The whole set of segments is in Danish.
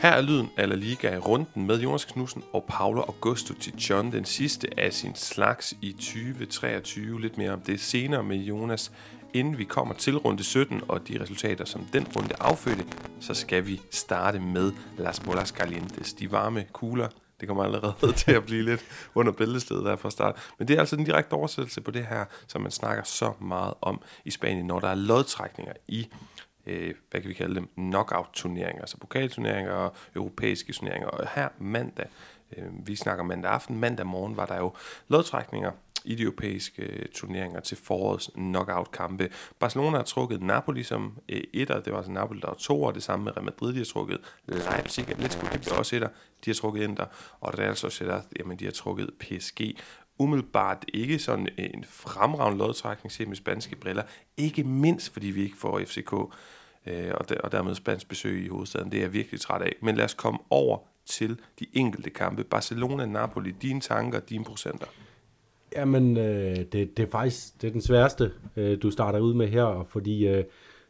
Her er lyden af La Liga i runden med Jonas Knudsen og Paolo Augusto til John, den sidste af sin slags i 2023. Lidt mere om det senere med Jonas. Inden vi kommer til runde 17 og de resultater, som den runde affødte, så skal vi starte med Las Bolas Calientes. De varme kugler, det kommer allerede til at blive lidt under bæltestedet der fra start. Men det er altså den direkte oversættelse på det her, som man snakker så meget om i Spanien, når der er lodtrækninger i øh, hvad kan vi kalde dem, knockout-turneringer, altså pokalturneringer og europæiske turneringer. Og her mandag, øh, vi snakker mandag aften, mandag morgen var der jo lodtrækninger i de europæiske øh, turneringer til forårets knockout-kampe. Barcelona har trukket Napoli som øh, etter, det var altså Napoli, der var to, og det samme med Real Madrid, de har trukket Leipzig, Atletico Madrid også etter, de har trukket Inter, og Real Sociedad, jamen de har trukket PSG umiddelbart ikke sådan en fremragende lodtrækning set med spanske briller. Ikke mindst, fordi vi ikke får FCK øh, og, der, og dermed spansk besøg i hovedstaden. Det er jeg virkelig træt af. Men lad os komme over til de enkelte kampe. Barcelona, Napoli, dine tanker, dine procenter. Jamen, øh, det, det er faktisk det er den sværeste, øh, du starter ud med her, fordi øh,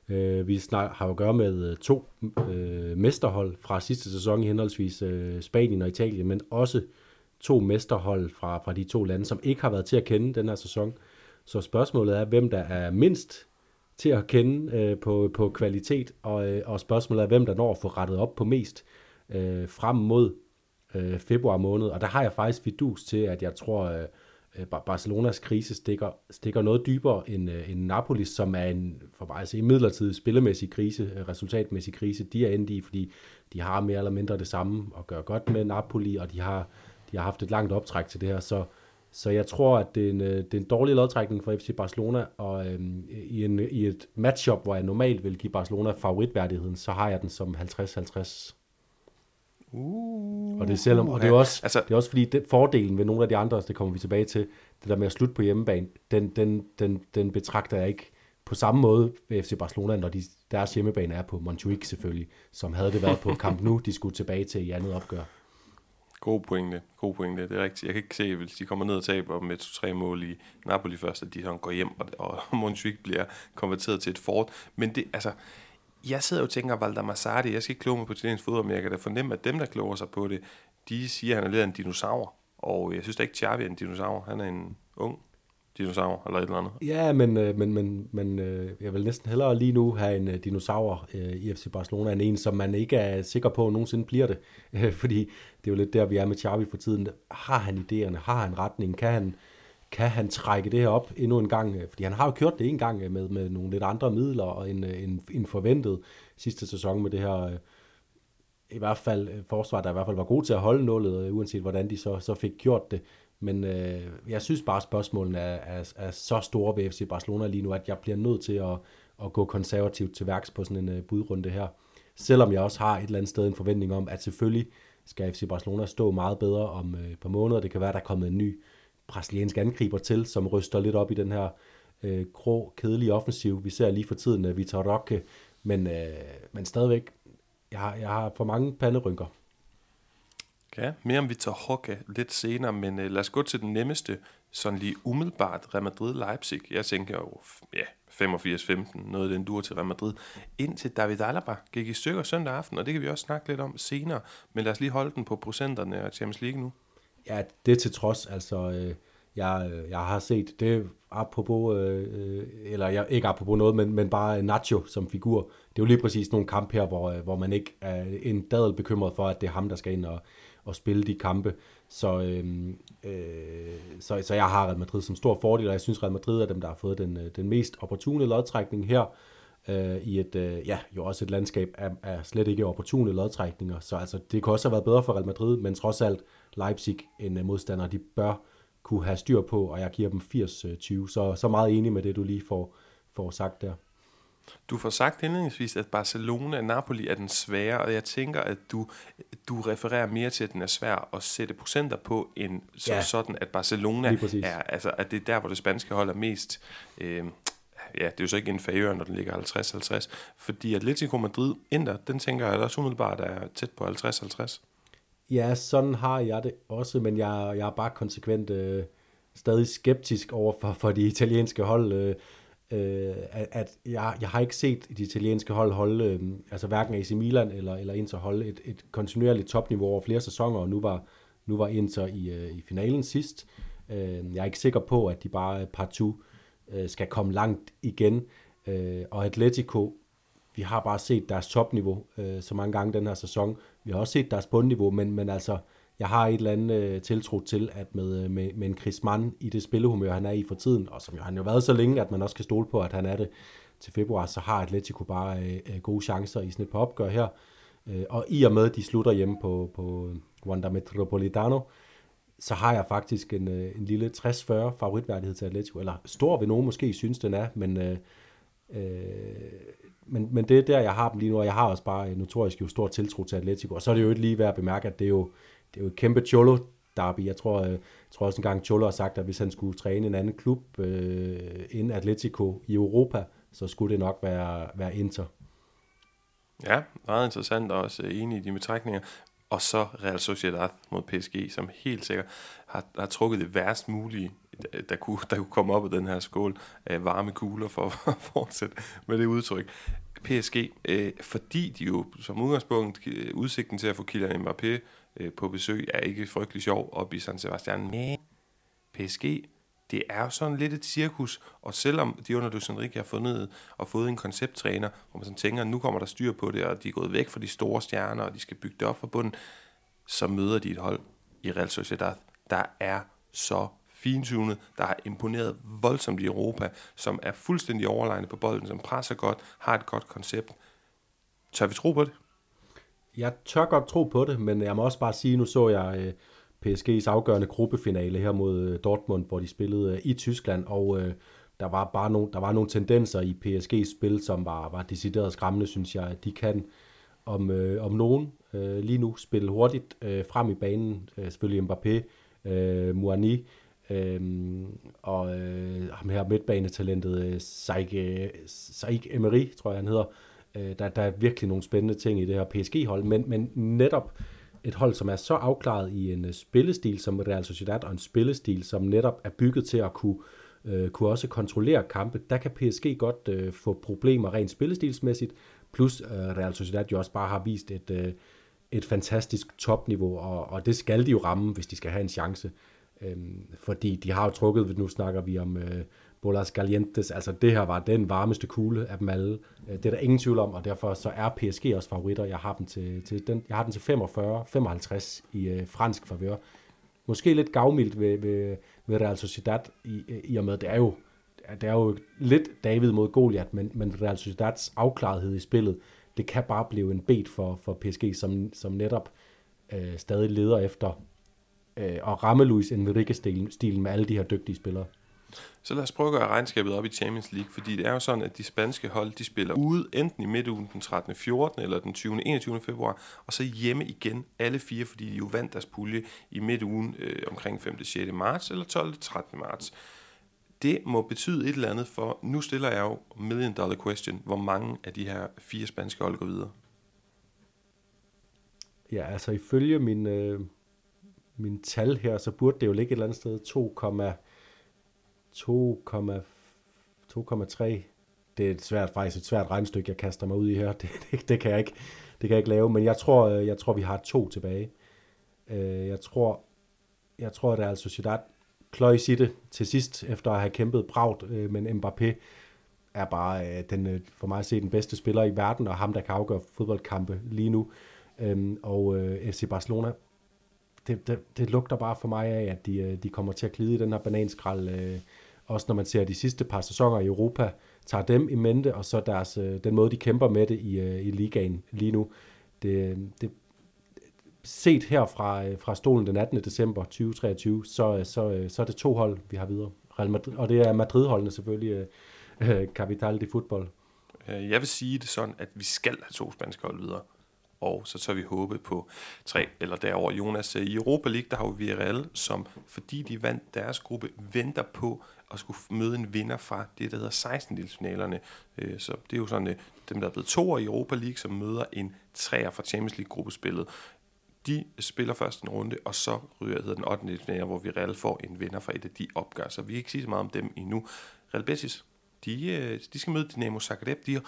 øh, vi snart har at gøre med øh, to øh, mesterhold fra sidste sæson i henholdsvis øh, Spanien og Italien, men også to mesterhold fra, fra de to lande, som ikke har været til at kende den her sæson. Så spørgsmålet er, hvem der er mindst til at kende øh, på, på kvalitet, og, øh, og spørgsmålet er, hvem der når at få rettet op på mest øh, frem mod øh, februar måned. Og der har jeg faktisk vidus til, at jeg tror, øh, øh Barcelonas krise stikker, stikker noget dybere end, øh, end Napolis, som er en for mig altså en midlertidig spillemæssig krise, øh, resultatmæssig krise, de er endt i, fordi de har mere eller mindre det samme at gøre godt med Napoli, og de har de har haft et langt optræk til det her, så, så jeg tror, at det er en, øh, det er en dårlig lodtrækning for FC Barcelona, og øhm, i, en, i et matchup, hvor jeg normalt vil give Barcelona favoritværdigheden, så har jeg den som 50-50. Uh, og det er selvom, og det er også, altså, det er også fordi det, fordelen ved nogle af de andre, det kommer vi tilbage til, det der med at slutte på hjemmebane, den, den, den, den betragter jeg ikke på samme måde ved FC Barcelona, når de, deres hjemmebane er på Montjuic selvfølgelig, som havde det været på Camp Nou, de skulle tilbage til i andet opgør. God pointe, god pointe, det er rigtigt. Jeg kan ikke se, hvis de kommer ned og taber med to-tre mål i Napoli først, at de sådan går hjem, og, og Montjuic bliver konverteret til et fort. Men det, altså, jeg sidder jo og tænker, Valder Massardi, jeg skal ikke kloge mig på italiensk fodbold, men jeg kan da fornemme, at dem, der kloger sig på det, de siger, at han er lidt af en dinosaur. Og jeg synes da ikke, Xavi er en dinosaur. Han er en ung dinosaur eller et eller andet. Ja, men, øh, men, men, men øh, jeg vil næsten hellere lige nu have en øh, dinosaur øh, i FC Barcelona, end en, som man ikke er sikker på, at nogensinde bliver det. Øh, fordi det er jo lidt der, vi er med Xavi for tiden. Har han idéerne? Har han retningen? Kan han, kan han trække det her op endnu en gang? Øh, fordi han har jo kørt det en gang med, med nogle lidt andre midler og en, en, en forventet sidste sæson med det her i hvert fald forsvar, der i hvert fald var god til at holde nullet, uanset hvordan de så, så fik gjort det. Men øh, jeg synes bare, at spørgsmålene er, er, er så store ved FC Barcelona lige nu, at jeg bliver nødt til at, at gå konservativt til værks på sådan en øh, budrunde her. Selvom jeg også har et eller andet sted en forventning om, at selvfølgelig skal FC Barcelona stå meget bedre om øh, et par måneder. Det kan være, at der er kommet en ny brasiliansk angriber til, som ryster lidt op i den her øh, grå, kedelige offensiv. Vi ser lige for tiden uh, Vitor Roque, men, øh, men stadigvæk, jeg har, jeg har for mange panderynker. Ja, mere om Victor Roque lidt senere, men øh, lad os gå til den nemmeste, sådan lige umiddelbart, Real Madrid-Leipzig. Jeg tænker jo, ja, 85-15, noget af den dur til Real Madrid, indtil David Alaba gik i stykker søndag aften, og det kan vi også snakke lidt om senere, men lad os lige holde den på procenterne af Champions League nu. Ja, det til trods, altså, øh, jeg, øh, jeg har set det apropos, øh, øh, eller jeg, ikke apropos noget, men, men bare Nacho som figur. Det er jo lige præcis nogle kampe her, hvor, øh, hvor man ikke er en dadel bekymret for, at det er ham, der skal ind og, at spille de kampe. Så, øh, øh, så, så jeg har Real Madrid som stor fordel, og jeg synes, Real Madrid er dem, der har fået den, øh, den mest opportune lodtrækning her øh, i et, øh, ja, jo også et landskab af, af slet ikke opportune lodtrækninger. Så altså, det kunne også have været bedre for Real Madrid, men trods alt Leipzig en øh, modstander, de bør kunne have styr på, og jeg giver dem 80-20. Øh, så, så meget enig med det, du lige får, får sagt der. Du får sagt indledningsvis, at Barcelona og Napoli er den svære, og jeg tænker, at du, du refererer mere til, at den er svær at sætte procenter på, end så ja. sådan, at Barcelona er, altså, at det er der, hvor det spanske hold er mest... Øh, ja, det er jo så ikke inferiør, når den ligger 50-50, fordi Atletico Madrid, Inter, den tænker jeg også umiddelbart er tæt på 50-50. Ja, sådan har jeg det også, men jeg, jeg er bare konsekvent øh, stadig skeptisk over for, for de italienske hold. Øh, øh, at, at jeg, jeg har ikke set de italienske hold holde, øh, altså hverken AC Milan eller, eller Inter holde et, et kontinuerligt topniveau over flere sæsoner, og nu var, nu var Inter i, øh, i finalen sidst. Øh, jeg er ikke sikker på, at de bare øh, partout øh, skal komme langt igen. Øh, og Atletico, vi har bare set deres topniveau øh, så mange gange den her sæson. Vi har også set deres bundniveau, men, men altså, jeg har et eller andet øh, tiltro til, at med, øh, med, med en Chris Mann i det spillehumør, han er i for tiden, og som jo, han jo været så længe, at man også kan stole på, at han er det til februar, så har Atletico bare øh, øh, gode chancer i sådan et par opgør her. Øh, og i og med, at de slutter hjemme på, på Wanda Metropolitano, så har jeg faktisk en, øh, en lille 60-40 favoritværdighed til Atletico, eller stor ved nogen måske synes, den er, men, øh, øh, men, men det er der, jeg har dem lige nu, og jeg har også bare øh, notorisk jo stor tiltro til Atletico, og så er det jo ikke lige værd at bemærke, at det er jo, det er jo et kæmpe Cholo derby. Jeg tror, øh, jeg tror også engang Cholo har sagt, at hvis han skulle træne en anden klub øh, end Atletico i Europa, så skulle det nok være, være Inter. Ja, meget interessant og også enig i de betragtninger. Og så Real Sociedad mod PSG, som helt sikkert har, har trukket det værst mulige, der kunne, der kunne komme op af den her skål af varme kugler for at fortsætte med det udtryk. PSG, øh, fordi de jo som udgangspunkt øh, udsigten til at få Kylian Mbappé øh, på besøg er ikke frygtelig sjov op i San Sebastian. Men PSG, det er jo sådan lidt et cirkus, og selvom de under Luis Enrique har fundet og fået en koncepttræner, hvor man sådan tænker, nu kommer der styr på det, og de er gået væk fra de store stjerner, og de skal bygge det op fra bunden, så møder de et hold i Real Sociedad, der er så fintunet, der har imponeret voldsomt i Europa, som er fuldstændig overlegne på bolden, som presser godt, har et godt koncept. Tør vi tro på det? Jeg tør godt tro på det, men jeg må også bare sige, nu så jeg øh, PSG's afgørende gruppefinale her mod øh, Dortmund, hvor de spillede øh, i Tyskland, og øh, der var bare nogle, der var nogle tendenser i PSG's spil, som var, var decideret skræmmende, synes jeg. De kan om, øh, om nogen øh, lige nu spille hurtigt øh, frem i banen. Øh, selvfølgelig Mbappé, øh, Mouani, øh, og øh, ham her midtbanetalentet øh, Saik, øh, Saik Emery, tror jeg han hedder. Øh, der, der er virkelig nogle spændende ting i det her PSG-hold, men, men netop et hold, som er så afklaret i en øh, spillestil som Real Sociedad, og en spillestil, som netop er bygget til at kunne, øh, kunne også kontrollere kampe, der kan PSG godt øh, få problemer rent spillestilsmæssigt, plus øh, Real Sociedad jo også bare har vist et, øh, et fantastisk topniveau, og, og det skal de jo ramme, hvis de skal have en chance. Øhm, fordi de har jo trukket, nu snakker vi om øh, Bolas Galientes, altså det her var den varmeste kugle af dem alle. Øh, det er der ingen tvivl om, og derfor så er PSG også favoritter. Jeg har, dem til, til den, jeg har den til 45-55 i øh, fransk favør. Måske lidt gavmildt ved, ved, ved Real Sociedad, i, øh, i og med, det er jo det er jo lidt David mod Goliath, men, men Real Sociedads afklarethed i spillet, det kan bare blive en bet for, for PSG, som, som netop øh, stadig leder efter øh, at ramme Luis Enrique-stilen med alle de her dygtige spillere. Så lad os prøve at gøre regnskabet op i Champions League, fordi det er jo sådan, at de spanske hold, de spiller ude enten i midtugen den 13. 14. eller den 20. 21. februar, og så hjemme igen alle fire, fordi de jo vandt deres pulje i midtugen øh, omkring 5. 6. marts eller 12. 13. marts. Det må betyde et eller andet, for nu stiller jeg jo million dollar question, hvor mange af de her fire spanske hold går videre. Ja, altså ifølge min, øh, min tal her, så burde det jo ligge et eller andet sted 2, 2,3. Det er et svært, faktisk et svært regnstykke, jeg kaster mig ud i her. Det, det, det, kan, jeg ikke, det kan jeg ikke lave, men jeg tror, øh, jeg tror vi har to tilbage. Øh, jeg tror, jeg tror, at altså Sociedad kløjs i det til sidst, efter at have kæmpet bragt, øh, men Mbappé er bare den, for mig at se den bedste spiller i verden, og ham, der kan afgøre fodboldkampe lige nu. Øhm, og FC Barcelona det, det, det lugter bare for mig af, at de, de kommer til at glide i den her bananskrald, øh, også når man ser de sidste par sæsoner i Europa, tager dem i mente, og så deres, øh, den måde, de kæmper med det i, øh, i ligaen lige nu. Det, det, set her fra, øh, fra stolen den 18. december 2023, så, så, så er det to hold, vi har videre. Real Madrid, og det er Madrid-holdene selvfølgelig, øh, Capital de Fodbold. Jeg vil sige det sådan, at vi skal have to spanske hold videre og så tør vi håbe på tre eller derover. Jonas, i Europa League, der har vi Villarreal, som fordi de vandt deres gruppe, venter på at skulle møde en vinder fra det, der hedder 16 delsfinalerne. Øh, så det er jo sådan, øh, dem, der er blevet toer i Europa League, som møder en træer fra Champions League-gruppespillet. De spiller først en runde, og så ryger hedder den 8. delsfinaler, hvor vi reelt får en vinder fra et af de opgør. Så vi kan ikke sige så meget om dem endnu. Real Betis, de, øh, de skal møde Dynamo Zagreb. De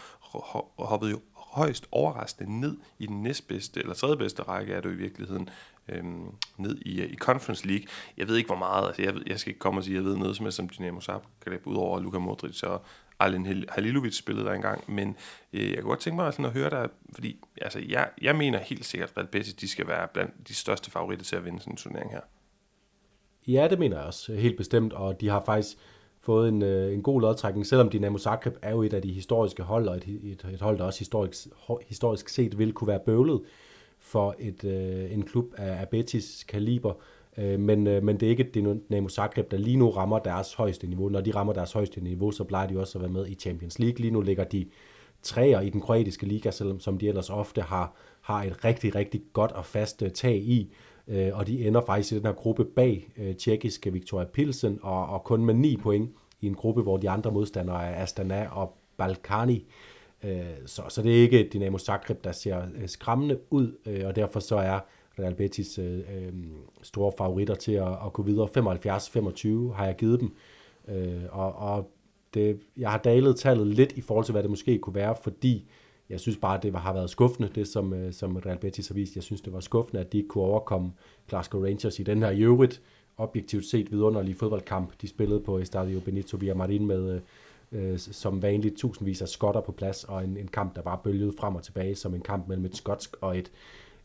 hoppede jo højst overraskende ned i den næstbedste, eller tredje bedste række er det i virkeligheden, øhm, ned i, øh, i Conference League. Jeg ved ikke, hvor meget, altså jeg, jeg skal ikke komme og sige, at jeg ved noget som helst om Dynamo Zagreb, udover Luka Modric og Alen Halilovic spillede der engang, men øh, jeg kunne godt tænke mig sådan at høre dig, fordi altså, jeg, jeg mener helt sikkert, at Real Betis de skal være blandt de største favoritter til at vinde sådan en turnering her. Ja, det mener jeg også helt bestemt, og de har faktisk fået en, øh, en god lodtrækning, selvom Dynamo Zagreb er jo et af de historiske hold, og et, et, et hold, der også historisk, historisk set vil kunne være bøvlet for et, øh, en klub af, af Betis kaliber. Øh, men, øh, men det er ikke Dinamo Zagreb, der lige nu rammer deres højeste niveau. Når de rammer deres højeste niveau, så plejer de også at være med i Champions League. Lige nu ligger de træer i den kroatiske liga, selvom som de ellers ofte har, har et rigtig, rigtig godt og fast øh, tag i. Øh, og de ender faktisk i den her gruppe bag øh, tjekkiske Victoria Pilsen, og, og kun med 9 point i en gruppe, hvor de andre modstandere er Astana og Balkani. Øh, så, så det er ikke Dynamo Zagreb, der ser øh, skræmmende ud, øh, og derfor så er Real Betis øh, øh, store favoritter til at, at gå videre. 75-25 har jeg givet dem, øh, og, og det, jeg har dalet tallet lidt i forhold til, hvad det måske kunne være, fordi jeg synes bare, det har været skuffende, det som, øh, som Real Betis har vist. Jeg synes, det var skuffende, at de ikke kunne overkomme Glasgow Rangers i den her i øvrigt objektivt set vidunderlige fodboldkamp, de spillede på Estadio Benito Villamarin med øh, øh, som vanligt tusindvis af skotter på plads, og en, en kamp, der bare bølgede frem og tilbage, som en kamp mellem et skotsk og et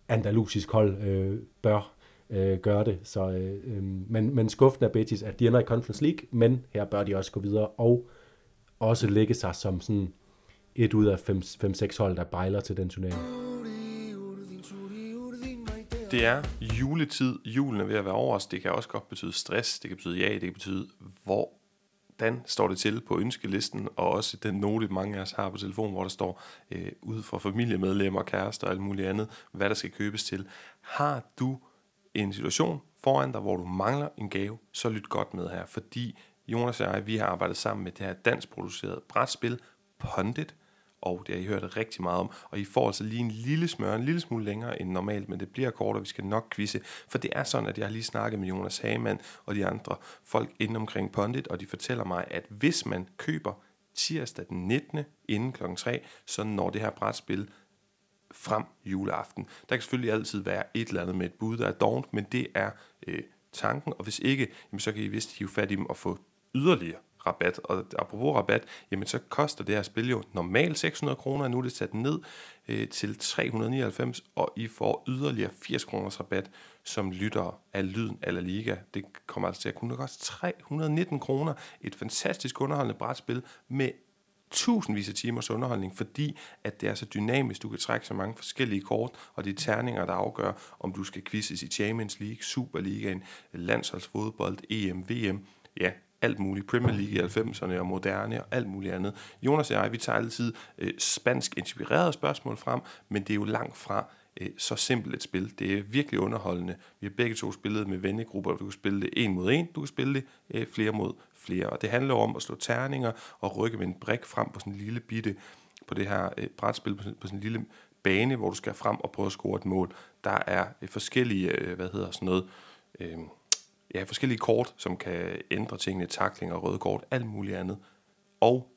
andalusisk hold øh, bør øh, gøre det. Så, øh, øh, men, men skuffende er Betis, at de ender i Conference League, men her bør de også gå videre og også lægge sig som sådan et ud af 5-6 hold, der bejler til den turnering. Det er juletid. Julen er ved at være over os. Det kan også godt betyde stress. Det kan betyde ja. Det kan betyde, hvor hvordan står det til på ønskelisten, og også den note, mange af os har på telefon, hvor der står øh, ud fra familiemedlemmer, kærester og alt muligt andet, hvad der skal købes til. Har du en situation foran dig, hvor du mangler en gave, så lyt godt med her, fordi Jonas og jeg, vi har arbejdet sammen med det her dansk produceret brætspil, Pondit, og det har I hørt rigtig meget om, og I får altså lige en lille smør, en lille smule længere end normalt, men det bliver kort, og vi skal nok quizze, for det er sådan, at jeg har lige snakket med Jonas Hagemann og de andre folk inde omkring Pondit, og de fortæller mig, at hvis man køber tirsdag den 19. inden kl. 3, så når det her brætspil frem juleaften. Der kan selvfølgelig altid være et eller andet med et bud, der er dovent, men det er øh, tanken, og hvis ikke, jamen, så kan I vist hive fat i dem og få yderligere rabat. Og apropos rabat, jamen så koster det her spil jo normalt 600 kroner, og nu er det sat ned øh, til 399, og I får yderligere 80 kroners rabat som lytter af Lyden eller Liga. Det kommer altså til at kunne koste 319 kroner. Et fantastisk underholdende brætspil med tusindvis af timers underholdning, fordi at det er så dynamisk, du kan trække så mange forskellige kort, og det er terninger, der afgør, om du skal quizzes i Champions League, Superligaen, landsholdsfodbold, EM, VM. Ja, alt muligt. Premier League i 90'erne og moderne og alt muligt andet. Jonas og jeg, vi tager altid øh, spansk inspirerede spørgsmål frem, men det er jo langt fra øh, så simpelt et spil. Det er virkelig underholdende. Vi har begge to spillet med vennegrupper, du kan spille det en mod en, du kan spille det øh, flere mod flere. Og det handler om at slå terninger og rykke med en brik frem på sådan en lille bitte, på det her øh, brætspil, på sådan, på sådan en lille bane, hvor du skal frem og prøve at score et mål. Der er øh, forskellige, øh, hvad hedder sådan noget, øh, ja, forskellige kort, som kan ændre tingene, takling og røde kort, alt muligt andet. Og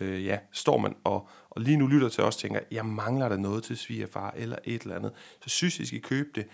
øh, ja, står man og, og lige nu lytter til os og tænker, jeg mangler der noget til svigerfar eller et eller andet, så synes I skal købe det.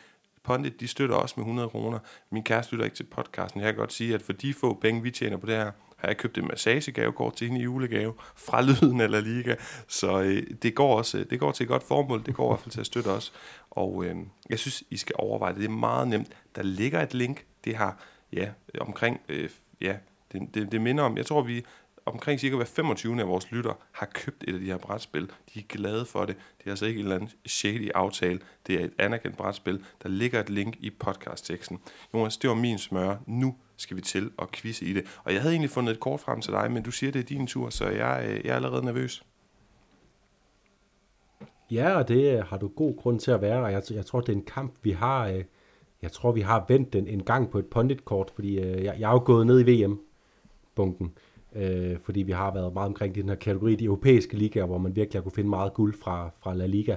Pondit, de støtter også med 100 kroner. Min kæreste lytter ikke til podcasten. Jeg kan godt sige, at for de få penge, vi tjener på det her, har jeg købt en massagegavekort til hende i julegave fra Lyden eller Liga. Så øh, det, går også, øh, det går til et godt formål. Det går i hvert fald til at støtte os. Og øh, jeg synes, I skal overveje det. Det er meget nemt. Der ligger et link. Det har, ja, omkring, øh, ja, det, det, det minder om, jeg tror, vi omkring cirka hver 25. af vores lytter har købt et af de her brætspil. De er glade for det. Det er altså ikke en eller anden shady aftale. Det er et anerkendt brætspil. Der ligger et link i podcastteksten. Jonas, det var min smør. Nu skal vi til at quizze i det. Og jeg havde egentlig fundet et kort frem til dig, men du siger, det er din tur, så jeg, øh, jeg er allerede nervøs. Ja, og det øh, har du god grund til at være, og jeg, jeg tror, det er en kamp, vi har, øh, jeg tror, vi har vendt den en gang på et pundit-kort, fordi jeg, jeg er jo gået ned i VM-bunken, øh, fordi vi har været meget omkring den her kategori, de europæiske ligaer, hvor man virkelig har kunne finde meget guld fra, fra La Liga.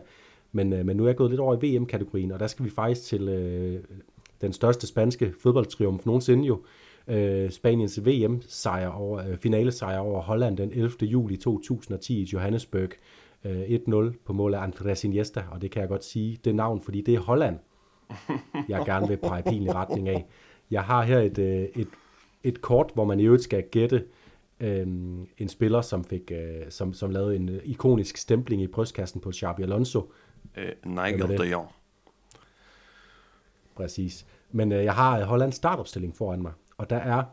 Men, øh, men nu er jeg gået lidt over i VM-kategorien, og der skal vi faktisk til øh, den største spanske fodboldtriumf nogensinde jo, øh, Spaniens VM-sejr over, øh, finalesejr over Holland den 11. juli 2010 i Johannesburg. Øh, 1-0 på mål af Andres Iniesta, og det kan jeg godt sige, det navn, fordi det er Holland, jeg gerne vil pege pil i retning af. Jeg har her et, øh, et, et kort, hvor man i øvrigt skal gætte øh, en spiller, som, fik, øh, som, som lavede en øh, ikonisk stempling i brystkassen på Xabi Alonso. Øh, Nigel de Jong. Præcis. Men øh, jeg har Hollands startopstilling foran mig, og der er,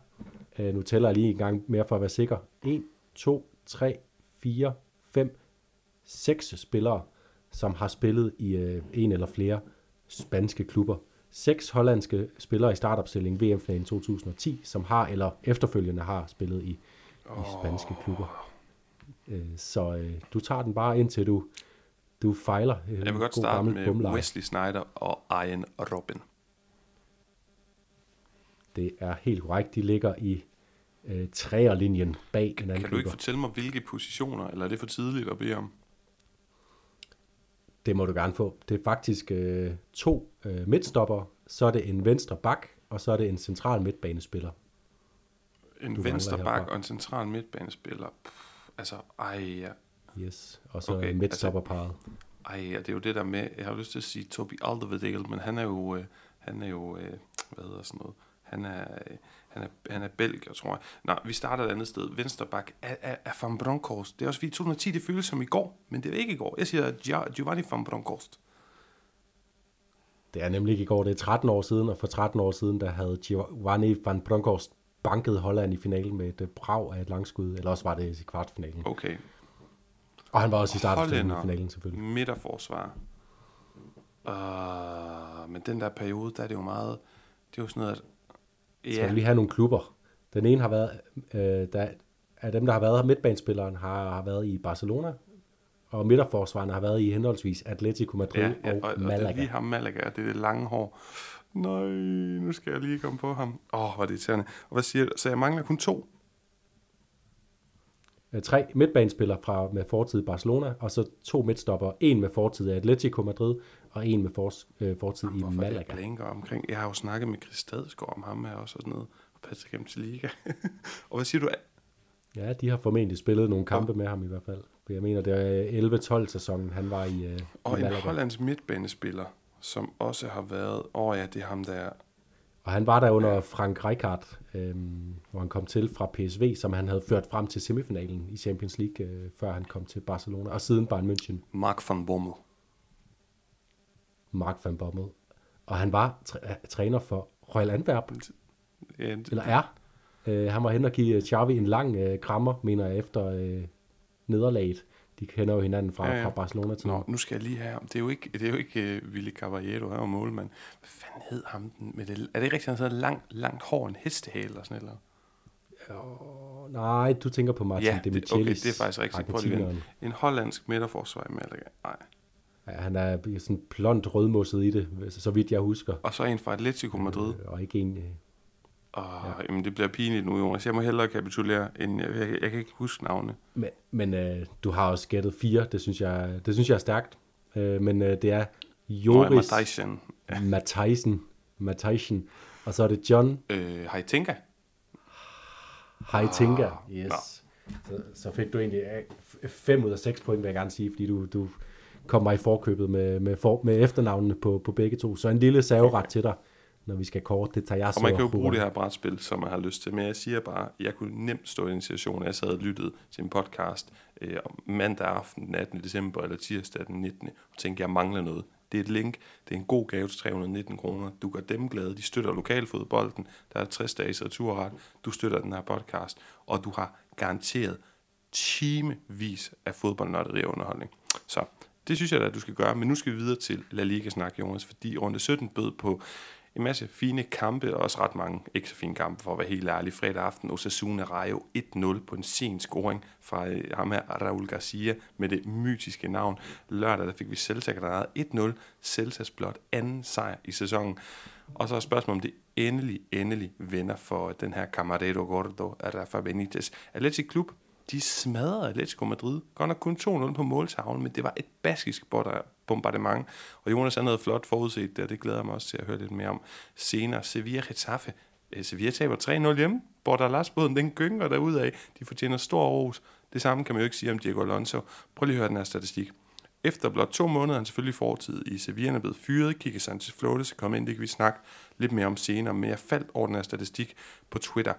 øh, nu tæller jeg lige en gang mere for at være sikker, 1, 2, 3, 4, 5, 6 spillere, som har spillet i øh, en eller flere spanske klubber. Seks hollandske spillere i startopstillingen VM-finalen 2010, som har eller efterfølgende har spillet i, i spanske klubber. Øh, så øh, du tager den bare indtil du, du fejler. Øh, Jeg vil godt god starte med bumleje. Wesley Snyder og Ian Robin. Det er helt korrekt. De ligger i øh, træerlinjen bag en Kan du ikke fortælle mig, hvilke positioner, eller er det for tidligt at bede om? Det må du gerne få. Det er faktisk øh, to øh, midtstopper, så er det en venstre bak, og så er det en central midtbanespiller. En venstre bak og en central midtbanespiller. Pff, altså, ej, ja. Yes. Og så Okay, midtstopperparet. Ej, ja, det er jo det der med, jeg har lyst til at sige Toby Alderweireld, men han er jo, øh, han er jo, øh, hvad hedder sådan noget, han er, han er, han er belgier, tror jeg. Nå, vi starter et andet sted. Venstre bak er, er, er Van Bronckhorst. Det er også fordi 2010, det føles som i går, men det er ikke i går. Jeg siger Giovanni Van Bronckhorst. Det er nemlig ikke i går, det er 13 år siden, og for 13 år siden, der havde Giovanni van Bronckhorst banket Holland i finalen med et brag af et langskud, eller også var det i kvartfinalen. Okay. Og han var også i startopstillingen i finalen selvfølgelig. Midterforsvar. Uh, men den der periode, der er det jo meget, det er jo sådan noget, at, Så vil vi have nogle klubber. Den ene har været, øh, der, af dem, der har været her, midtbanespilleren har, har været i Barcelona, og midterforsvarerne har været i henholdsvis Atletico Madrid ja, ja, og, og, og det er Malaga. lige ham Malaga, det er det lange hår. Nej, nu skal jeg lige komme på ham. Åh, oh, hvor er det irriterende. Og hvad siger du? Så jeg mangler kun to. Øh, Tre midtbanespillere fra, med fortid i Barcelona, og så to midtstopper. En med fortid i Atletico Madrid, og en med for, øh, fortid i er det Malaga. blinker omkring? Jeg har jo snakket med Chris Stadsgaard om ham her også, og sådan noget. Og Patrick til Liga. og hvad siger du? Ja, de har formentlig spillet nogle kampe med ham i hvert fald. For Jeg mener, det er 11-12 sæsonen, han var i, øh, Og i en hollandsk midtbanespiller, som også har været... Åh oh, ja, det er ham der... Og han var der under Frank Rijkaard, øhm, hvor han kom til fra PSV, som han havde ført frem til semifinalen i Champions League, øh, før han kom til Barcelona, og siden Bayern München, Mark van Bommel. Mark van Bommel. Og han var træ- øh, træner for Royal Antwerp, Ja, det, eller er. Øh, han var hen og give Xavi en lang øh, krammer, mener jeg, efter øh, nederlaget. De kender jo hinanden fra, Ja, ja, ja. ja. fra Barcelona til Nå, nu skal jeg lige have ham. Det er jo ikke, det er jo ikke uh, Willy Caballero, han var målmand. Hvad fanden hed ham den med det? Er det ikke rigtigt, han havde langt, langt hår, en hestehale eller sådan noget? Oh, nej, du tænker på Martin Ja, de det, okay, det er faktisk rigtigt. Prøv lige. En hollandsk midterforsvar i Malaga. Nej. Ja, han er sådan blond rødmosset i det, så vidt jeg husker. Og så en fra Atletico Madrid. Øh, Og ikke en... øh, Og, ja. jamen, det bliver pinligt nu, Jonas. Jeg må hellere kapitulere, end jeg, jeg, jeg kan ikke huske navne. Men, men øh, du har også gættet fire, det synes jeg, det synes jeg er stærkt. Øh, men øh, det er Joris. Joris Matthijsen. Matthijsen, Matthijsen, og så er det John Øh, Heitinka. Heitinga. Ah, Yes. Så, så fik du egentlig øh, f- fem ud af seks point, vil jeg gerne sige, fordi du, du kom mig i forkøbet med, med, for, med efternavnene på, på begge to. Så en lille serveret til dig, når vi skal kort. Det tager jeg Og man kan jo bruge det her brætspil, som man har lyst til. Men jeg siger bare, jeg kunne nemt stå i en situation, at jeg sad og lyttede til en podcast øh, mandag aften den 18. december eller tirsdag den 19. og tænkte, jeg mangler noget. Det er et link. Det er en god gave til 319 kroner. Du gør dem glade. De støtter lokalfodbolden. Der er 60 dages returret. Du støtter den her podcast. Og du har garanteret timevis af fodboldnørderi og underholdning. Så det synes jeg da, at du skal gøre. Men nu skal vi videre til La Liga-snak, Jonas. Fordi runde 17 bød på masse fine kampe, og også ret mange ikke så fine kampe, for at være helt ærlig. Fredag aften, Osasuna Rayo 1-0 på en sen scoring fra øh, ham her, Raul Garcia, med det mytiske navn. Lørdag, der fik vi Celta Granada 1-0. Celtas blot anden sejr i sæsonen. Og så er spørgsmålet, om det endelig, endelig vinder for den her Camarero Gordo Rafa Benitez. Atletic Klub, de smadrede Atletico Madrid. Godt nok kun 2-0 på måltavlen, men det var et baskisk bombardement. Og Jonas han havde flot forudset det, og det glæder jeg mig også til at høre lidt mere om senere. Sevilla Getafe øh, Sevilla taber 3-0 hjemme. Bordalas-båden, den gynger derudad. De fortjener stor ros. Det samme kan man jo ikke sige om Diego Alonso. Prøv lige at høre den her statistik. Efter blot to måneder er han selvfølgelig fortid i Sevilla er blevet fyret. Kike Sanchez Flores er kommet ind, det kan vi snakke lidt mere om senere, men jeg faldt over den her statistik på Twitter.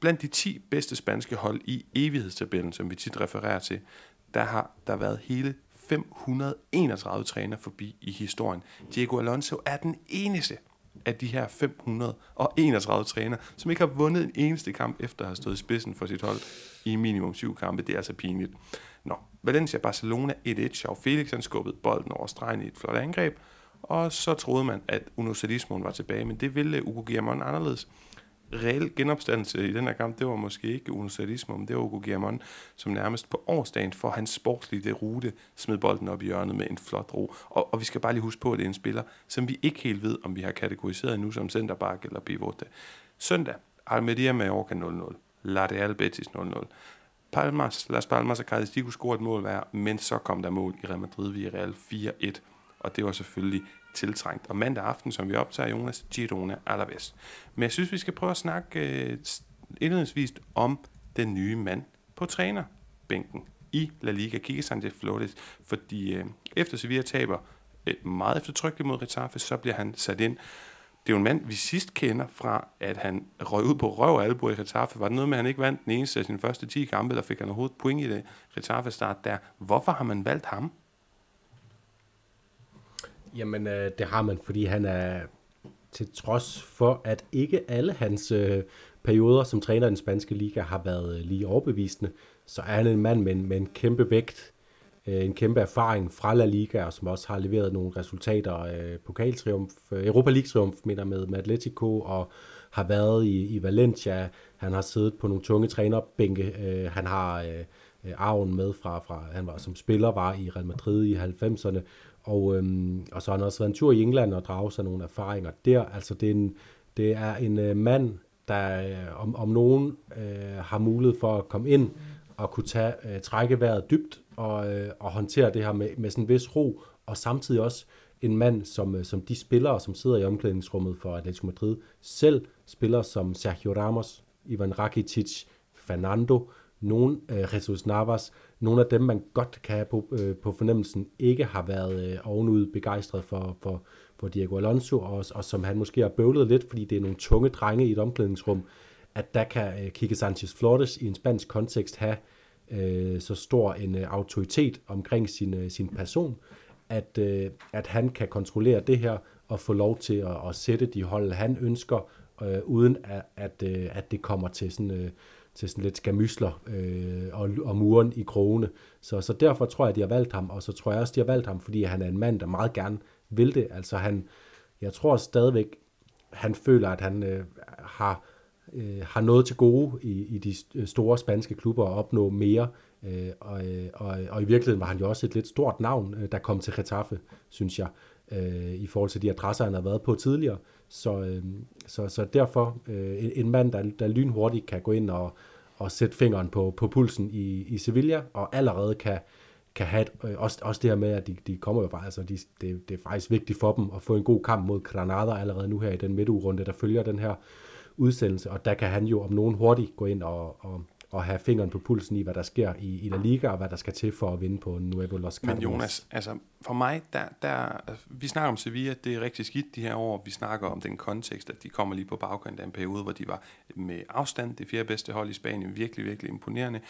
Blandt de 10 bedste spanske hold i evighedstabellen, som vi tit refererer til, der har der været hele 531 træner forbi i historien. Diego Alonso er den eneste af de her 531 træner, som ikke har vundet en eneste kamp efter at have stået i spidsen for sit hold i minimum syv kampe. Det er altså pinligt. Nå, Valencia Barcelona 1-1. Joao Felix han skubbede bolden over stregen i et flot angreb, og så troede man, at Uno var tilbage, men det ville uh, Ugo Guillermo anderledes reel genopstandelse i den her kamp, det var måske ikke Uno Sadismo, men det var Hugo Guillamon, som nærmest på årsdagen for hans sportslige rute smed bolden op i hjørnet med en flot ro. Og, og vi skal bare lige huske på, at det er en spiller, som vi ikke helt ved, om vi har kategoriseret nu som centerback eller pivot. Søndag, Almeria Mallorca 0-0, La Real Betis 0-0. Palmas, Las Palmas og Cadiz, de kunne score et mål hver, men så kom der mål i Real Madrid via Real 4-1, og det var selvfølgelig tiltrængt. Og mandag aften, som vi optager, Jonas, Girona Alaves. Men jeg synes, vi skal prøve at snakke øh, indledningsvis om den nye mand på trænerbænken i La Liga, Kike Sanchez Flores, fordi øh, efter Sevilla taber øh, meget eftertrykkeligt mod Retafe, så bliver han sat ind. Det er jo en mand, vi sidst kender fra, at han røg ud på røv og albu i Retafe. Var det noget med, at han ikke vandt den eneste af sine første 10 kampe, eller fik han overhovedet point i det Retafe-start der? Hvorfor har man valgt ham? Jamen, øh, det har man, fordi han er til trods for, at ikke alle hans øh, perioder som træner i den spanske liga har været øh, lige overbevisende, så er han en mand med en, med en kæmpe vægt, øh, en kæmpe erfaring fra La Liga, og som også har leveret nogle resultater, øh, pokaltriumf, øh, Europa League-triumf, mener med, med Atletico, og har været i, i Valencia. Han har siddet på nogle tunge trænerbænke. Øh, han har øh, øh arven med fra, fra, han var som spiller var i Real Madrid i 90'erne, og, øhm, og så har han også været en tur i England og draget sig nogle erfaringer der. Altså det er en, det er en øh, mand, der øh, om, om nogen øh, har mulighed for at komme ind og kunne tage, øh, trække vejret dybt og, øh, og håndtere det her med, med sådan en vis ro, og samtidig også en mand, som, øh, som de spillere, som sidder i omklædningsrummet for Atletico Madrid, selv spiller som Sergio Ramos, Ivan Rakitic, Fernando, nogen øh, Jesus Navas, nogle af dem, man godt kan have på, øh, på fornemmelsen, ikke har været øh, ovenud begejstret for, for, for Diego Alonso, og, og som han måske har bøvlet lidt, fordi det er nogle tunge drenge i et omklædningsrum, at der kan øh, Kike Sanchez Flores i en spansk kontekst have øh, så stor en øh, autoritet omkring sin, øh, sin person, at, øh, at han kan kontrollere det her og få lov til at, at sætte de hold, han ønsker, øh, uden at, at, øh, at det kommer til sådan... Øh, til sådan lidt skamysler øh, og, og muren i krogene. Så, så derfor tror jeg, at de har valgt ham, og så tror jeg også, de har valgt ham, fordi han er en mand, der meget gerne vil det. Altså han, jeg tror stadigvæk, han føler, at han øh, har, øh, har noget til gode i, i de store spanske klubber at opnå mere. Øh, og, øh, og, og i virkeligheden var han jo også et lidt stort navn, øh, der kom til Getafe, synes jeg, øh, i forhold til de adresser, han har været på tidligere. Så, øh, så, så derfor øh, en, en mand, der, der lynhurtigt kan gå ind og, og sætte fingeren på, på pulsen i, i Sevilla, og allerede kan, kan have, et, øh, også, også det her med, at de, de kommer jo bare, altså de, det, det er faktisk vigtigt for dem at få en god kamp mod Granada allerede nu her i den midtugrunde, der følger den her udsendelse, og der kan han jo om nogen hurtigt gå ind og, og, og have fingeren på pulsen i, hvad der sker i, i La Liga, og hvad der skal til for at vinde på Nuevo Los Cardinals. Men Jonas, altså for mig, der, der, altså, vi snakker om Sevilla, det er rigtig skidt de her år. Vi snakker om den kontekst, at de kommer lige på baggrund af en periode, hvor de var med afstand det fjerde bedste hold i Spanien. Virkelig, virkelig imponerende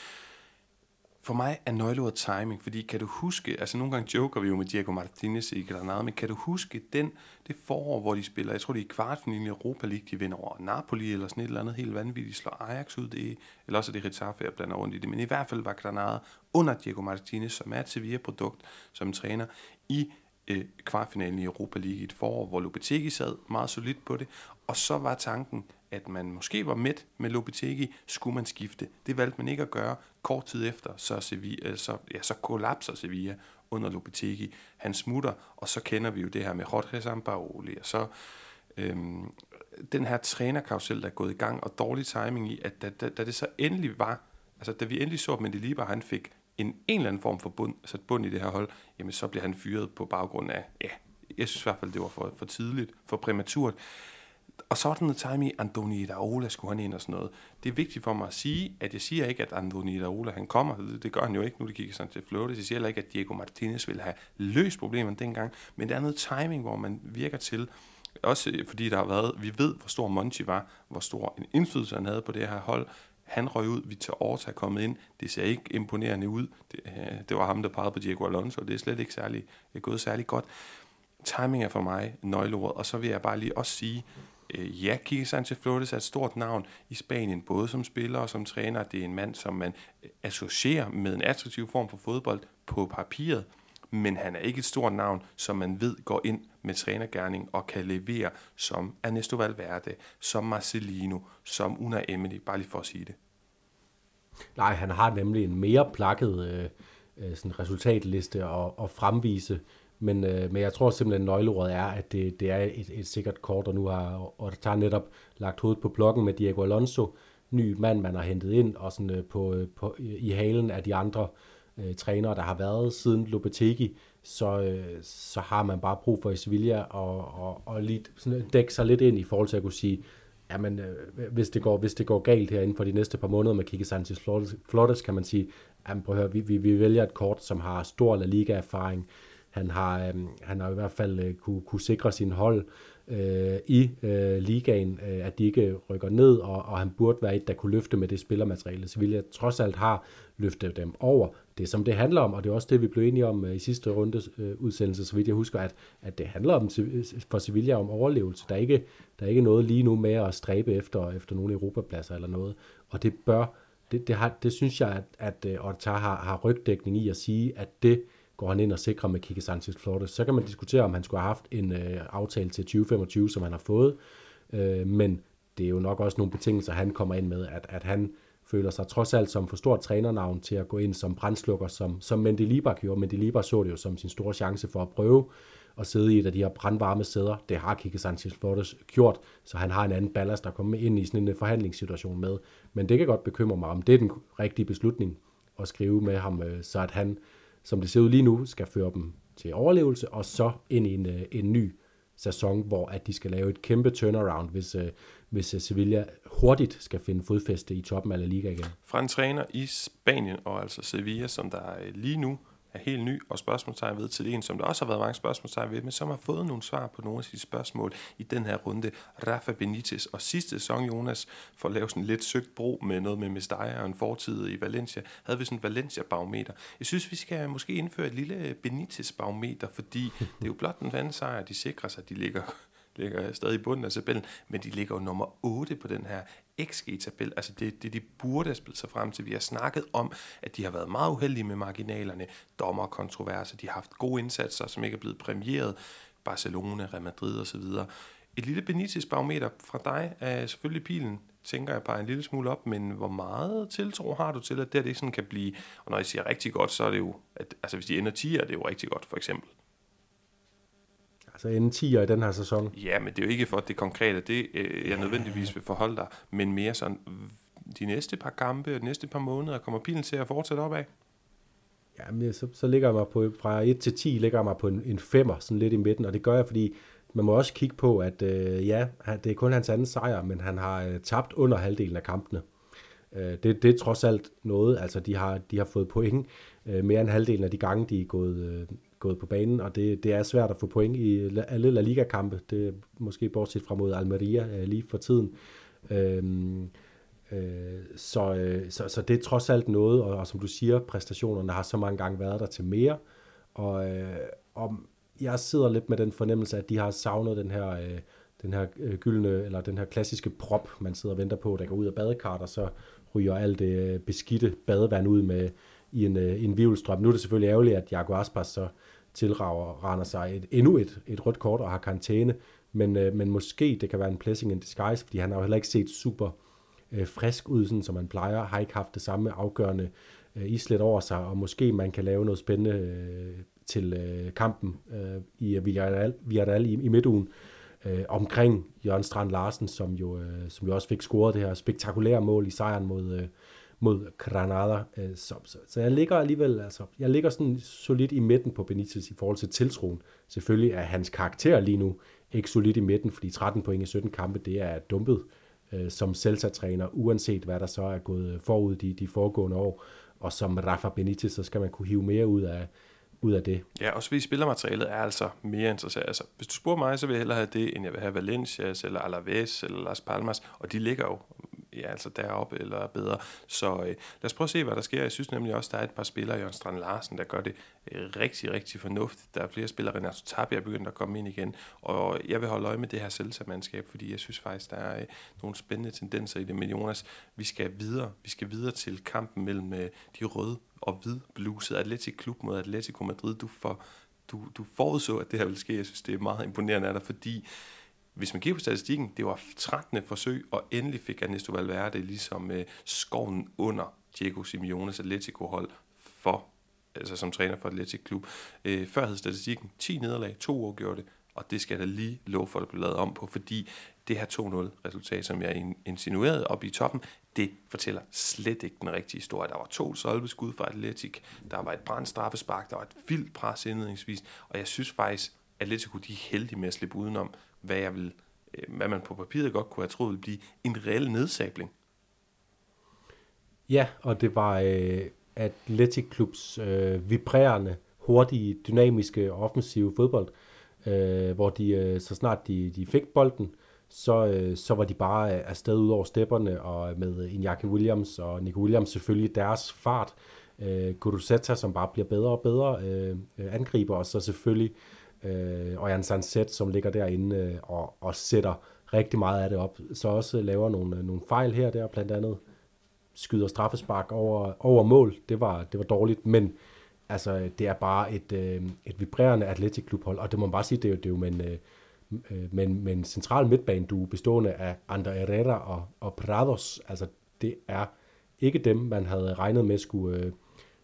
for mig er nøgleordet timing, fordi kan du huske, altså nogle gange joker vi jo med Diego Martinez i Granada, men kan du huske den, det forår, hvor de spiller, jeg tror det er i kvartfinalen i Europa League, de vinder over Napoli eller sådan et eller andet helt vanvittigt, slår Ajax ud, det, eller også er det Ritaffe, jeg blander rundt i det, men i hvert fald var Granada under Diego Martinez, som er et Sevilla-produkt som træner, i øh, kvartfinalen i Europa League i et forår, hvor Lopetegi sad meget solidt på det, og så var tanken, at man måske var midt med Lopetegi, skulle man skifte. Det valgte man ikke at gøre. Kort tid efter, så, Sevilla, øh, så, ja, så kollapser Sevilla under Lopetegi. Han smutter, og så kender vi jo det her med Jorge Sampaoli, og så øhm, den her trænerkausel, der er gået i gang, og dårlig timing i, at da, da, da det så endelig var, altså da vi endelig så, at Mendelibar, han fik en, en eller anden form for bund, sat bund i det her hold, jamen så bliver han fyret på baggrund af, ja, jeg synes i hvert fald, det var for, for tidligt, for præmaturt og så er der noget time i, Andoni Iraola skulle han ind og sådan noget. Det er vigtigt for mig at sige, at jeg siger ikke, at Andoni Iraola han kommer. Det, det gør han jo ikke, nu det kigger sådan til Flores. Jeg siger heller ikke, at Diego Martinez vil have løst problemerne dengang. Men der er noget timing, hvor man virker til, også fordi der har været, vi ved, hvor stor Monchi var, hvor stor en indflydelse han havde på det her hold. Han røg ud, vi til Orta er kommet ind. Det ser ikke imponerende ud. Det, øh, det var ham, der pegede på Diego Alonso, og det er slet ikke særlig, det er gået særlig godt. Timing er for mig nøgleordet, og så vil jeg bare lige også sige, øh, ja, Kike Sanchez Flores er et stort navn i Spanien, både som spiller og som træner. Det er en mand, som man associerer med en attraktiv form for fodbold på papiret, men han er ikke et stort navn, som man ved går ind med trænergærning og kan levere som Ernesto Valverde, som Marcelino, som Una Emery, bare lige for at sige det. Nej, han har nemlig en mere plakket øh, øh sådan resultatliste at, at fremvise, men, øh, men jeg tror simpelthen, at nøgleordet er, at det, det er et, et sikkert kort, og nu har og netop lagt hovedet på blokken med Diego Alonso, ny mand, man har hentet ind, og sådan, øh, på, øh, på, i halen af de andre øh, trænere, der har været siden Lopetegi, så, øh, så har man bare brug for i Sevilla og, og, og lige sådan øh, dække sig lidt ind i forhold til at kunne sige, jamen, øh, hvis, det går, hvis det går galt her inden for de næste par måneder med Kike Sanchez Flores, kan man sige, jamen prøv at høre, vi, vi, vi vælger et kort, som har stor La Liga-erfaring, han har, øh, han har i hvert fald øh, kunne, kunne sikre sin hold øh, i øh, ligaen, øh, at de ikke rykker ned, og, og han burde være et, der kunne løfte med det spillermateriale. Sevilla trods alt har løftet dem over. Det som det handler om, og det er også det, vi blev enige om øh, i sidste runde øh, udsendelse, så vidt jeg husker, at, at det handler om for Sevilla om overlevelse. Der er ikke, der er ikke noget lige nu med at stræbe efter, efter nogle europapladser eller noget, og det bør, det, det, har, det synes jeg, at, at øh, har, har rygdækning i at sige, at det går han ind og sikrer med Kike Sanchez Flores. Så kan man diskutere, om han skulle have haft en øh, aftale til 2025, som han har fået, øh, men det er jo nok også nogle betingelser, han kommer ind med, at, at han føler sig trods alt som for stort trænernavn til at gå ind som brændslukker, som, som Mendelibar gjorde. Mendelibar så det jo som sin store chance for at prøve at sidde i et af de her brandvarme sæder. Det har Kike Sanchez Flores gjort, så han har en anden ballast, der kommer ind i sådan en øh, forhandlingssituation med. Men det kan godt bekymre mig, om det er den rigtige beslutning at skrive med ham, øh, så at han som det ser ud lige nu, skal føre dem til overlevelse, og så ind i en, øh, en ny sæson, hvor at de skal lave et kæmpe turnaround, hvis, øh, hvis øh, Sevilla hurtigt skal finde fodfæste i toppen af La Liga igen. Fra en træner i Spanien, og altså Sevilla, som der lige nu er helt ny, og spørgsmålstegn ved til en, som der også har været mange spørgsmålstegn ved, men som har fået nogle svar på nogle af sine spørgsmål i den her runde. Rafa Benitez og sidste sæson, Jonas, for at lave sådan lidt søgt bro med noget med Mestalla og en fortid i Valencia, havde vi sådan en Valencia-barometer. Jeg synes, vi skal måske indføre et lille Benitez-barometer, fordi det er jo blot en anden sejr, de sikrer sig, de ligger ligger stadig i bunden af tabellen, men de ligger jo nummer 8 på den her XG-tabel. Altså det, det, de burde have spillet sig frem til. Vi har snakket om, at de har været meget uheldige med marginalerne, dommerkontroverser, de har haft gode indsatser, som ikke er blevet præmieret, Barcelona, Real Madrid osv. Et lille Benitez-barometer fra dig er selvfølgelig pilen, tænker jeg bare en lille smule op, men hvor meget tiltro har du til, at det, det sådan kan blive, og når jeg siger rigtig godt, så er det jo, at, altså hvis de ender 10, er det jo rigtig godt, for eksempel. Altså en 10'er i den her sæson. Ja, men det er jo ikke for, det konkrete, det øh, jeg nødvendigvis vil forholde dig, men mere sådan, de næste par kampe, de næste par måneder, kommer pilen til at fortsætte opad? Ja, men så, så ligger jeg mig på, fra 1 til 10 ligger jeg mig på en, en femmer, sådan lidt i midten, og det gør jeg, fordi man må også kigge på, at øh, ja, det er kun hans anden sejr, men han har øh, tabt under halvdelen af kampene. Øh, det, det er trods alt noget, altså de har, de har fået point øh, mere end halvdelen af de gange, de er gået, øh, gået på banen, og det, det er svært at få point i alle La Liga-kampe, det er måske bortset fra mod Almeria øh, lige for tiden. Øhm, øh, så, øh, så, så det er trods alt noget, og, og som du siger, præstationerne har så mange gange været der til mere, og, øh, og jeg sidder lidt med den fornemmelse, at de har savnet den her, øh, den her øh, gyldne, eller den her klassiske prop, man sidder og venter på, der går ud af badekart, og så ryger alt det øh, beskidte badevand ud med, i en, øh, en virvelstrøm. Nu er det selvfølgelig ærgerligt, at Jago Aspas så tilrager render sig et, endnu et, et rødt kort og har karantæne, men, øh, men måske det kan være en blessing in disguise, fordi han har jo heller ikke set super øh, frisk ud, sådan som man plejer, har ikke haft det samme afgørende øh, islet over sig, og måske man kan lave noget spændende øh, til øh, kampen øh, i øh, Villarreal, Villarreal i, i midtugen, øh, omkring Jørgen Strand Larsen, som jo, øh, som jo også fik scoret det her spektakulære mål i sejren mod, øh, mod Granada. Øh, så, så, så jeg ligger alligevel, altså, jeg ligger sådan solidt i midten på Benitez i forhold til tiltroen. Selvfølgelig er hans karakter lige nu ikke solid i midten, fordi 13 point i 17 kampe, det er dumpet øh, som Celta-træner, uanset hvad der så er gået øh, forud de, de foregående år. Og som Rafa Benitez, så skal man kunne hive mere ud af, ud af det. Ja, også fordi spillermaterialet er altså mere interessant. Altså, hvis du spørger mig, så vil jeg hellere have det, end jeg vil have Valencias, eller Alaves, eller Las Palmas, og de ligger jo ja, altså deroppe eller bedre. Så øh, lad os prøve at se, hvad der sker. Jeg synes nemlig også, der er et par spillere, Jørgen Strand Larsen, der gør det øh, rigtig, rigtig fornuftigt. Der er flere spillere, Renato Tapia er begyndt at komme ind igen, og jeg vil holde øje med det her selvsamandskab, fordi jeg synes faktisk, der er øh, nogle spændende tendenser i det. Men Jonas, vi skal videre. Vi skal videre til kampen mellem øh, de røde og hvide bluset Atletic Klub mod Atletico Madrid. Du, for, du, du forudså, at det her ville ske. Jeg synes, det er meget imponerende af dig, fordi hvis man kigger på statistikken, det var 13. forsøg, og endelig fik Ernesto Valverde ligesom øh, skoven under Diego Simeones Atletico-hold for, altså som træner for Atletic Klub. Øh, før hed statistikken 10 nederlag, to år gjorde det, og det skal der lige lov for, at det blev lavet om på, fordi det her 2-0-resultat, som jeg insinuerede op i toppen, det fortæller slet ikke den rigtige historie. Der var to solbeskud fra Atletic, der var et brændt straffespark, der var et vildt pres indledningsvis, og jeg synes faktisk, Atletico de er heldige med at slippe udenom hvad, jeg vil, øh, hvad man på papiret godt kunne have troet ville blive en reel nedsabling. Ja, og det var øh, Atletic Klubs øh, vibrerende, hurtige, dynamiske og offensive fodbold, øh, hvor de, øh, så snart de, de fik bolden, så, øh, så var de bare øh, afsted ud over stepperne, og med Iñaki Williams og Nico Williams selvfølgelig deres fart. Øh, Guruzeta, som bare bliver bedre og bedre øh, øh angriber, og så selvfølgelig øh, øh, og Jan Sanset, som ligger derinde øh, og, og sætter rigtig meget af det op. Så også laver nogle, øh, nogle fejl her der, blandt andet skyder straffespark over, over mål. Det var, det var dårligt, men altså, det er bare et, øh, et vibrerende atletic klubhold, og det må man bare sige, det er jo, det er jo med en, øh, øh med, med en central midtbane, du bestående af Ander Herrera og, og Prados. Altså, det er ikke dem, man havde regnet med skulle, øh,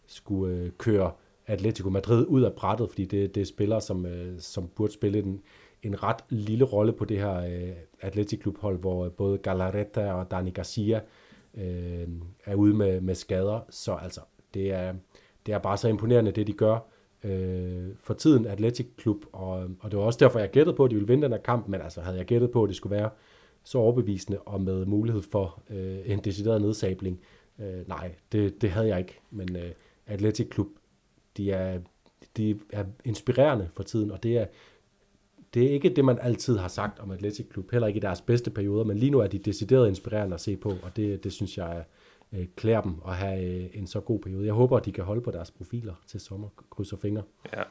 skulle øh, køre Atletico Madrid ud af brættet, fordi det, det er spillere, som, øh, som burde spille en, en ret lille rolle på det her øh, Atletico klubhold, hvor øh, både Galareta og Dani Garcia øh, er ude med, med skader. Så altså, det er, det er bare så imponerende, det de gør øh, for tiden, Athletic Klub, og, og det var også derfor, jeg gættede på, at de ville vinde den her kamp, men altså havde jeg gættet på, at det skulle være så overbevisende og med mulighed for øh, en decideret nedsabling, øh, nej, det, det havde jeg ikke, men øh, Athletic Klub de er, de er inspirerende for tiden, og det er, det er ikke det, man altid har sagt om Atletic Klub, heller ikke i deres bedste perioder, men lige nu er de decideret inspirerende at se på, og det, det synes jeg øh, klæder dem at have øh, en så god periode. Jeg håber, at de kan holde på deres profiler til sommer, krydser fingre. Ja,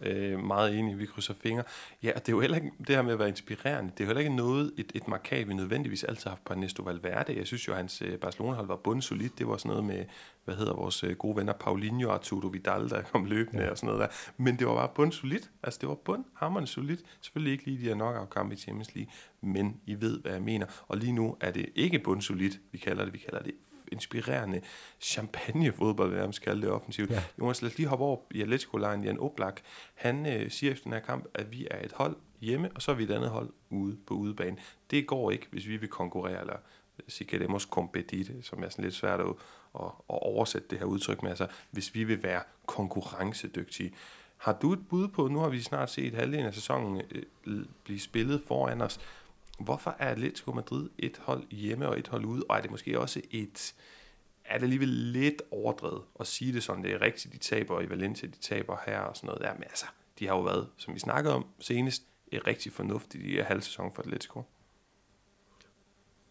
Øh, meget enig, vi krydser fingre. Ja, og det er jo heller ikke det her med at være inspirerende. Det er jo heller ikke noget, et, et markat, vi nødvendigvis altid har haft på Ernesto Valverde. Jeg synes jo, at hans øh, Barcelona-hold var bundsolidt. Det var sådan noget med, hvad hedder vores øh, gode venner, Paulinho og Arturo Vidal, der kom løbende ja. og sådan noget der. Men det var bare bundsolidt. Altså, det var bundhammerende solidt. Selvfølgelig ikke lige de her knockout-kampe i Champions League, men I ved, hvad jeg mener. Og lige nu er det ikke bundsolidt, vi kalder det. Vi kalder det inspirerende champagne-fodbold, hvad jeg kalde det offensivt. Ja. Jonas, lad os lige hoppe over i Atletico-lejen. Jan Oblak, han øh, siger efter den her kamp, at vi er et hold hjemme, og så er vi et andet hold ude på udebane. Det går ikke, hvis vi vil konkurrere, eller si queremos competir, som er sådan lidt svært at, at, at oversætte det her udtryk med, altså hvis vi vil være konkurrencedygtige. Har du et bud på, nu har vi snart set halvdelen af sæsonen øh, blive spillet foran os, Hvorfor er Atletico Madrid et hold hjemme og et hold ude, og er det måske også et, er det alligevel lidt overdrevet at sige det sådan, det er rigtigt, de taber i Valencia, de taber her og sådan noget der, men altså, de har jo været, som vi snakkede om senest, et rigtig fornuftigt i halv sæson for Atletico.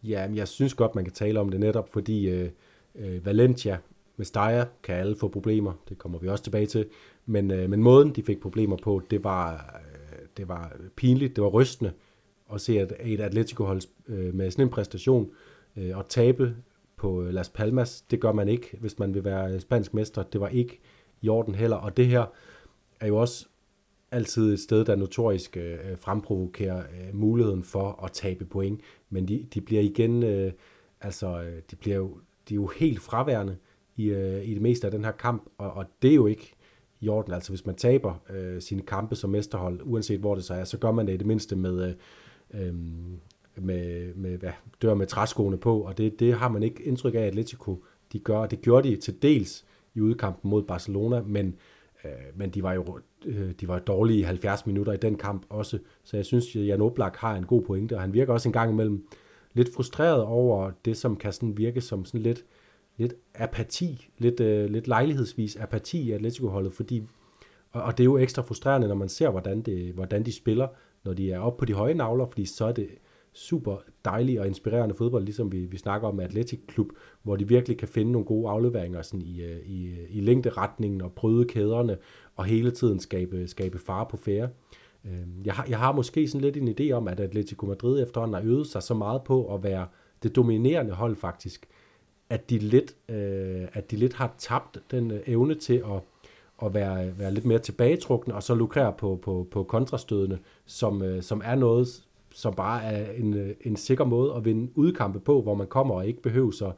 Ja, men jeg synes godt, man kan tale om det netop, fordi øh, øh, Valencia med Steyer kan alle få problemer, det kommer vi også tilbage til, men, øh, men måden, de fik problemer på, det var, øh, det var pinligt, det var rystende, at se at et Atletico-hold øh, med sådan en præstation øh, og tabe på øh, Las Palmas, det gør man ikke, hvis man vil være øh, spansk mester. Det var ikke i orden heller, og det her er jo også altid et sted, der notorisk øh, øh fremprovokerer øh, muligheden for at tabe point, men de, de bliver igen, øh, altså de bliver jo, de er jo helt fraværende i, øh, i det meste af den her kamp, og, og det er jo ikke i orden. Altså hvis man taber øh, sine kampe som mesterhold, uanset hvor det så er, så gør man det i det mindste med, øh, øhm, med, med hvad, dør med træskoene på, og det, det har man ikke indtryk af, at Atletico de gør. Det gjorde de til dels i udkampen mod Barcelona, men Øh, men de var jo øh, de var dårlige i 70 minutter i den kamp også, så jeg synes, at Jan Oblak har en god pointe, og han virker også en gang imellem lidt frustreret over det, som kan sådan virke som sådan lidt, lidt apati, lidt, øh, lidt lejlighedsvis apati i Atletico-holdet, fordi, og, og det er jo ekstra frustrerende, når man ser, hvordan, det, hvordan de spiller, når de er oppe på de høje navler, fordi så er det super dejlig og inspirerende fodbold, ligesom vi, vi snakker om Atletic Klub, hvor de virkelig kan finde nogle gode afleveringer sådan i, øh, i, øh, i længderetningen og bryde kæderne og hele tiden skabe, skabe fare på færre. Øhm, jeg har, jeg har måske sådan lidt en idé om, at Atletico Madrid efterhånden har øvet sig så meget på at være det dominerende hold faktisk, at de lidt, øh, at de lidt har tabt den øh, evne til at, at være, være lidt mere tilbagetrukne, og så lukrere på, på, på kontrastødene, som, øh, som er noget, som bare er en, øh, en sikker måde at vinde udkampe på, hvor man kommer og ikke behøver sig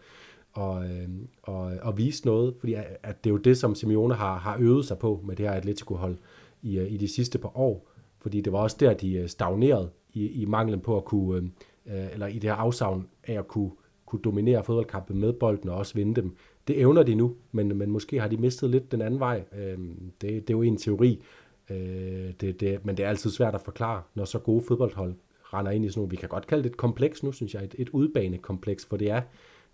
og, øh, og, og vise noget, fordi at det er jo det, som Simeone har, har øvet sig på med det her Atletico-hold i, øh, i de sidste par år, fordi det var også der, de øh, stagnerede i, i manglen på at kunne, øh, eller i det her afsavn af at kunne, kunne dominere fodboldkampe med bolden og også vinde dem. Det evner de nu, men, men måske har de mistet lidt den anden vej. Øh, det, det er jo en teori, øh, det, det, men det er altid svært at forklare, når så gode fodboldhold render ind i sådan noget, vi kan godt kalde det et kompleks nu, synes jeg, et, et udbanekompleks, for det er,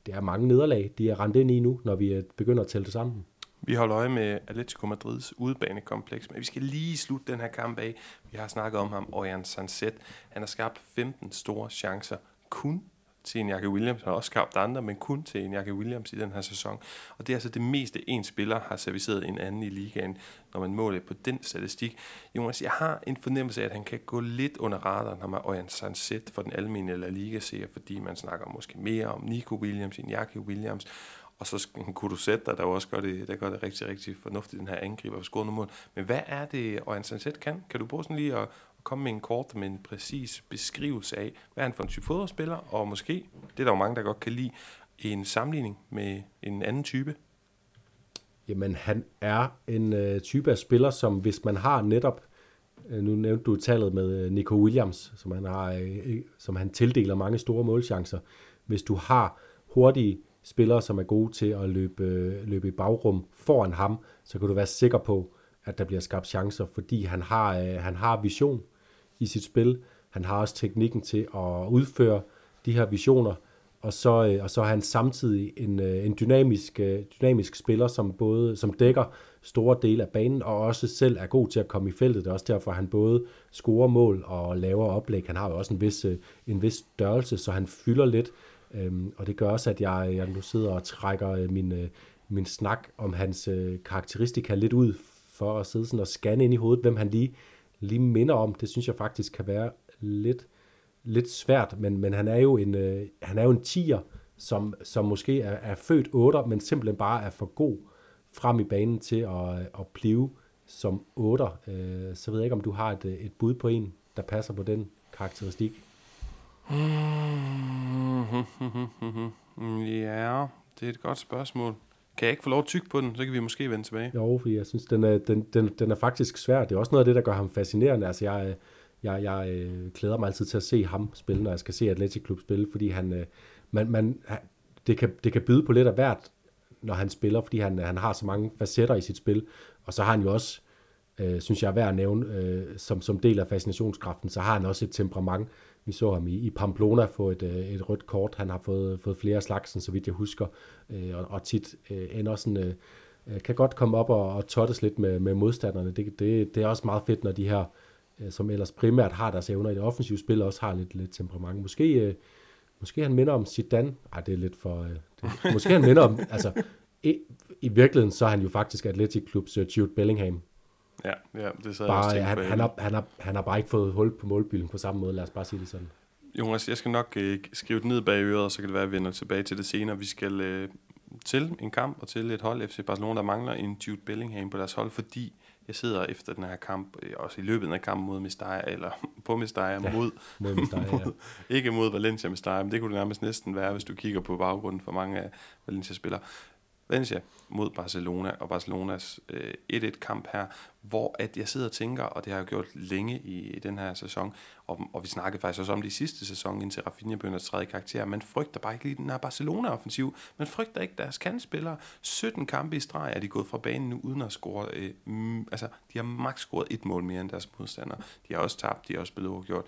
det er mange nederlag, de er rendt ind i nu, når vi øh, begynder at tælle det sammen. Vi holder øje med Atletico Madrids udbanekompleks, men vi skal lige slutte den her kamp af. Vi har snakket om ham, Orian Sanset. Han har skabt 15 store chancer, kun til en Jackie Williams. Han har også skabt andre, men kun til en Jackie Williams i den her sæson. Og det er altså det meste, en spiller har serviceret en anden i ligaen, når man måler på den statistik. Jonas, jeg har en fornemmelse af, at han kan gå lidt under radaren, når man Orion Sanset for den almindelige La liga ser, fordi man snakker måske mere om Nico Williams end Jackie Williams. Og så kunne du sætte dig, der også gør det, der gør det rigtig, rigtig fornuftigt, den her angriber for scorende mål. Men hvad er det, Orion Sanchez kan? Kan du bruge sådan lige at, komme med en kort, men en præcis beskrivelse af, hvad er han for en type fodboldspiller, og måske, det er der jo mange, der godt kan lide, en sammenligning med en anden type? Jamen, han er en øh, type af spiller, som hvis man har netop, øh, nu nævnte du tallet med øh, Nico Williams, som han, har, øh, som han tildeler mange store målchancer. Hvis du har hurtige spillere, som er gode til at løbe, øh, løbe i bagrum foran ham, så kan du være sikker på, at der bliver skabt chancer, fordi han har, øh, han har vision i sit spil. Han har også teknikken til at udføre de her visioner, og så, øh, og så er han samtidig en, øh, en dynamisk, øh, dynamisk spiller, som både som dækker store dele af banen, og også selv er god til at komme i feltet. Det er også derfor, at han både scorer mål og laver oplæg. Han har jo også en vis, en vis størrelse, så han fylder lidt, øhm, og det gør også, at jeg, jeg nu sidder og trækker min, min snak om hans karakteristika lidt ud, for at sidde sådan og scanne ind i hovedet, hvem han lige lige minder om. Det synes jeg faktisk kan være lidt, lidt svært, men, men han er jo en, øh, han er jo en tiger, som, som måske er, er født 8, men simpelthen bare er for god frem i banen til at, øh, at blive som 8. Øh, så ved jeg ikke, om du har et, øh, et bud på en, der passer på den karakteristik. Mm-hmm. Ja, det er et godt spørgsmål. Kan jeg ikke få lov at tykke på den, så kan vi måske vende tilbage. Jo, for jeg synes, den er, den, den, den er faktisk svær. Det er også noget af det, der gør ham fascinerende. Altså, jeg, jeg, jeg øh, klæder glæder mig altid til at se ham spille, når jeg skal se Atletic Klub spille, fordi han, øh, man, man, det, kan, det kan byde på lidt af hvert, når han spiller, fordi han, han har så mange facetter i sit spil. Og så har han jo også, øh, synes jeg er værd at nævne, øh, som, som del af fascinationskraften, så har han også et temperament, vi så ham i, i Pamplona få et, øh, et rødt kort. Han har fået, fået flere slags, så vidt jeg husker, øh, og, og tit øh, ender sådan, øh, øh, kan godt komme op og, og tottes lidt med, med modstanderne. Det, det, det er også meget fedt, når de her, øh, som ellers primært har deres evner i det offensive spil, også har lidt, lidt temperament. Måske, måske han minder om Zidane. Ej, det er lidt for... Det, måske han minder om... altså, i, I virkeligheden så er han jo faktisk Atletic Klubs Jude Bellingham. Ja, ja det så bare, jeg han, han, har, han, har, han har bare ikke fået hul på målbylden på samme måde, lad os bare sige det sådan. Jonas, jeg skal nok øh, skrive det ned bag øret, og så kan det være, at vi vender tilbage til det senere. Vi skal øh, til en kamp og til et hold FC Barcelona, der mangler en Jude Bellingham på deres hold, fordi jeg sidder efter den her kamp, øh, også i løbet af kampen mod Mestalla, eller på Mestalla, ja, mod, mod Mestalla, ja. mod, ikke mod Valencia Mestalla, men det kunne det nærmest næsten være, hvis du kigger på baggrunden for mange af Valencia-spillere. Valencia mod Barcelona, og Barcelonas øh, 1-1-kamp her, hvor at jeg sidder og tænker, og det har jeg gjort længe i, i den her sæson, og, og vi snakkede faktisk også om det i sidste sæson, indtil Rafinha begynder at træde karakter, man frygter bare ikke lige den her Barcelona-offensiv, man frygter ikke deres kandspillere. 17 kampe i streg er de gået fra banen nu, uden at score, øh, altså de har maks scoret et mål mere end deres modstandere. De har også tabt, de har også blevet overgjort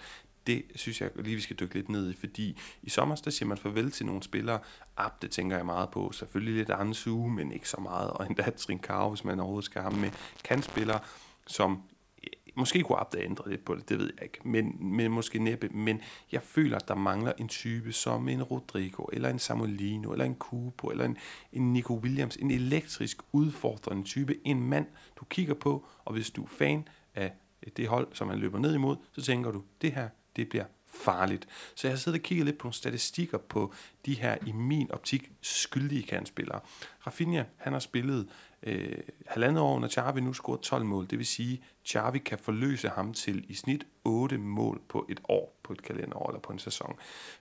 det synes jeg lige, vi skal dykke lidt ned i, fordi i sommer, der siger man farvel til nogle spillere. Ab, det tænker jeg meget på. Selvfølgelig lidt Ansu, men ikke så meget. Og endda Trincao, hvis man overhovedet skal have med kantspillere, som eh, måske kunne Abda ændre lidt på det, det ved jeg ikke, men, men måske næppe. Men jeg føler, at der mangler en type som en Rodrigo, eller en Samolino, eller en Kubo, eller en, en Nico Williams, en elektrisk udfordrende type, en mand, du kigger på, og hvis du er fan af det hold, som man løber ned imod, så tænker du, det her, det bliver farligt. Så jeg har siddet og kigget lidt på nogle statistikker på de her, i min optik, skyldige kandspillere. Rafinha, han har spillet øh, halvandet år, når Xavi nu scoret 12 mål. Det vil sige, Xavi kan forløse ham til i snit 8 mål på et år, på et kalenderår eller på en sæson.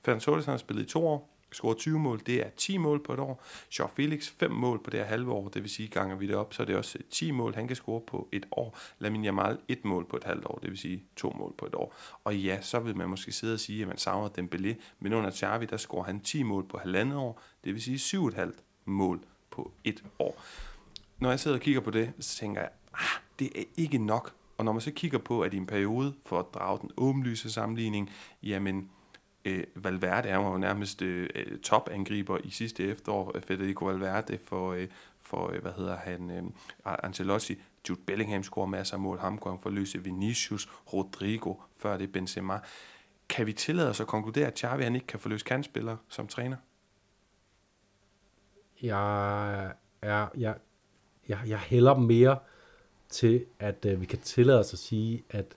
Ferdinand Torres har spillet i to år, scoret 20 mål, det er 10 mål på et år. Joao Felix 5 mål på det her halve år, det vil sige, ganger vi det op, så er det også øh, 10 mål, han kan score på et år. Lamin Yamal 1 mål på et halvt år, det vil sige 2 mål på et år. Og ja, så vil man måske sidde og sige, at man savner Dembélé, men under Xavi, der scorer han 10 mål på halvandet år, det vil sige 7,5 mål på et år. Når jeg sidder og kigger på det, så tænker jeg, ah, det er ikke nok. Og når man så kigger på, at i en periode, for at drage den åbenlyse sammenligning, jamen, øh, Valverde er jo nærmest øh, øh topangriber i sidste efterår. Øh, Federico Valverde for, øh, for øh, hvad hedder han, øh, Ancelotti. Jude Bellingham scorer masser af mål. Ham kunne han forløse Vinicius, Rodrigo, før det Benzema. Kan vi tillade os at konkludere, at Xavi han ikke kan forløse kandspillere som træner? Jeg, er, jeg, jeg, jeg hælder mere til, at øh, vi kan tillade os at sige, at,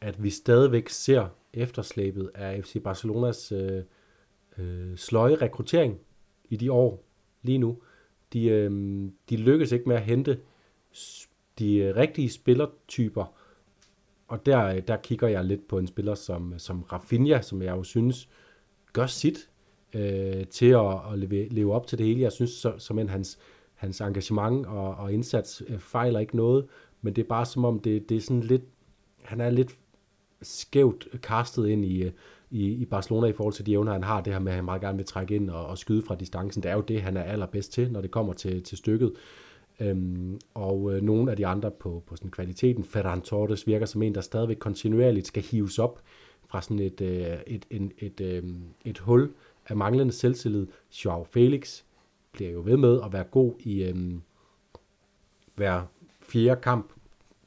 at vi stadigvæk ser efterslæbet af FC Barcelonas øh, øh, sløje rekruttering i de år lige nu. De, øh, de lykkes ikke med at hente de rigtige spillertyper, og der, der kigger jeg lidt på en spiller som, som Rafinha, som jeg jo synes gør sit øh, til at, at leve, leve op til det hele. Jeg synes så, som en hans, hans engagement og, og indsats øh, fejler ikke noget, men det er bare som om, det, det er sådan lidt, han er lidt skævt kastet ind i, øh, i, i Barcelona i forhold til de evner, han har. Det her med, at han meget gerne vil trække ind og, og skyde fra distancen. Det er jo det, han er allerbedst til, når det kommer til, til stykket. Øhm, og øh, nogle af de andre på, på sådan kvaliteten, Ferran Torres virker som en, der stadigvæk kontinuerligt skal hives op fra sådan et, øh, et, et, et, øh, et hul af manglende selvtillid. Joao Felix bliver jo ved med at være god i øh, hver fjerde kamp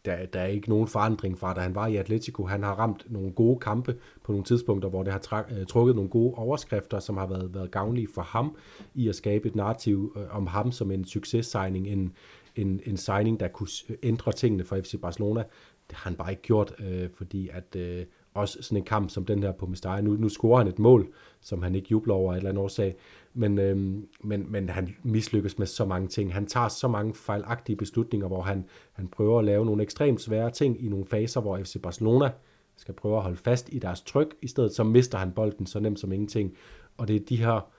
der, der er ikke nogen forandring fra, da han var i Atletico. Han har ramt nogle gode kampe på nogle tidspunkter, hvor det har trak, øh, trukket nogle gode overskrifter, som har været, været gavnlige for ham i at skabe et narrativ øh, om ham som en successigning, en, en, en signing, der kunne ændre tingene for FC Barcelona. Det har han bare ikke gjort, øh, fordi at øh, også sådan en kamp som den her på Mestalla, nu, nu scorer han et mål, som han ikke jubler over af et eller andet årsag, men, øhm, men, men han mislykkes med så mange ting. Han tager så mange fejlagtige beslutninger, hvor han, han prøver at lave nogle ekstremt svære ting i nogle faser, hvor FC Barcelona skal prøve at holde fast i deres tryk. I stedet så mister han bolden så nemt som ingenting. Og det er de her...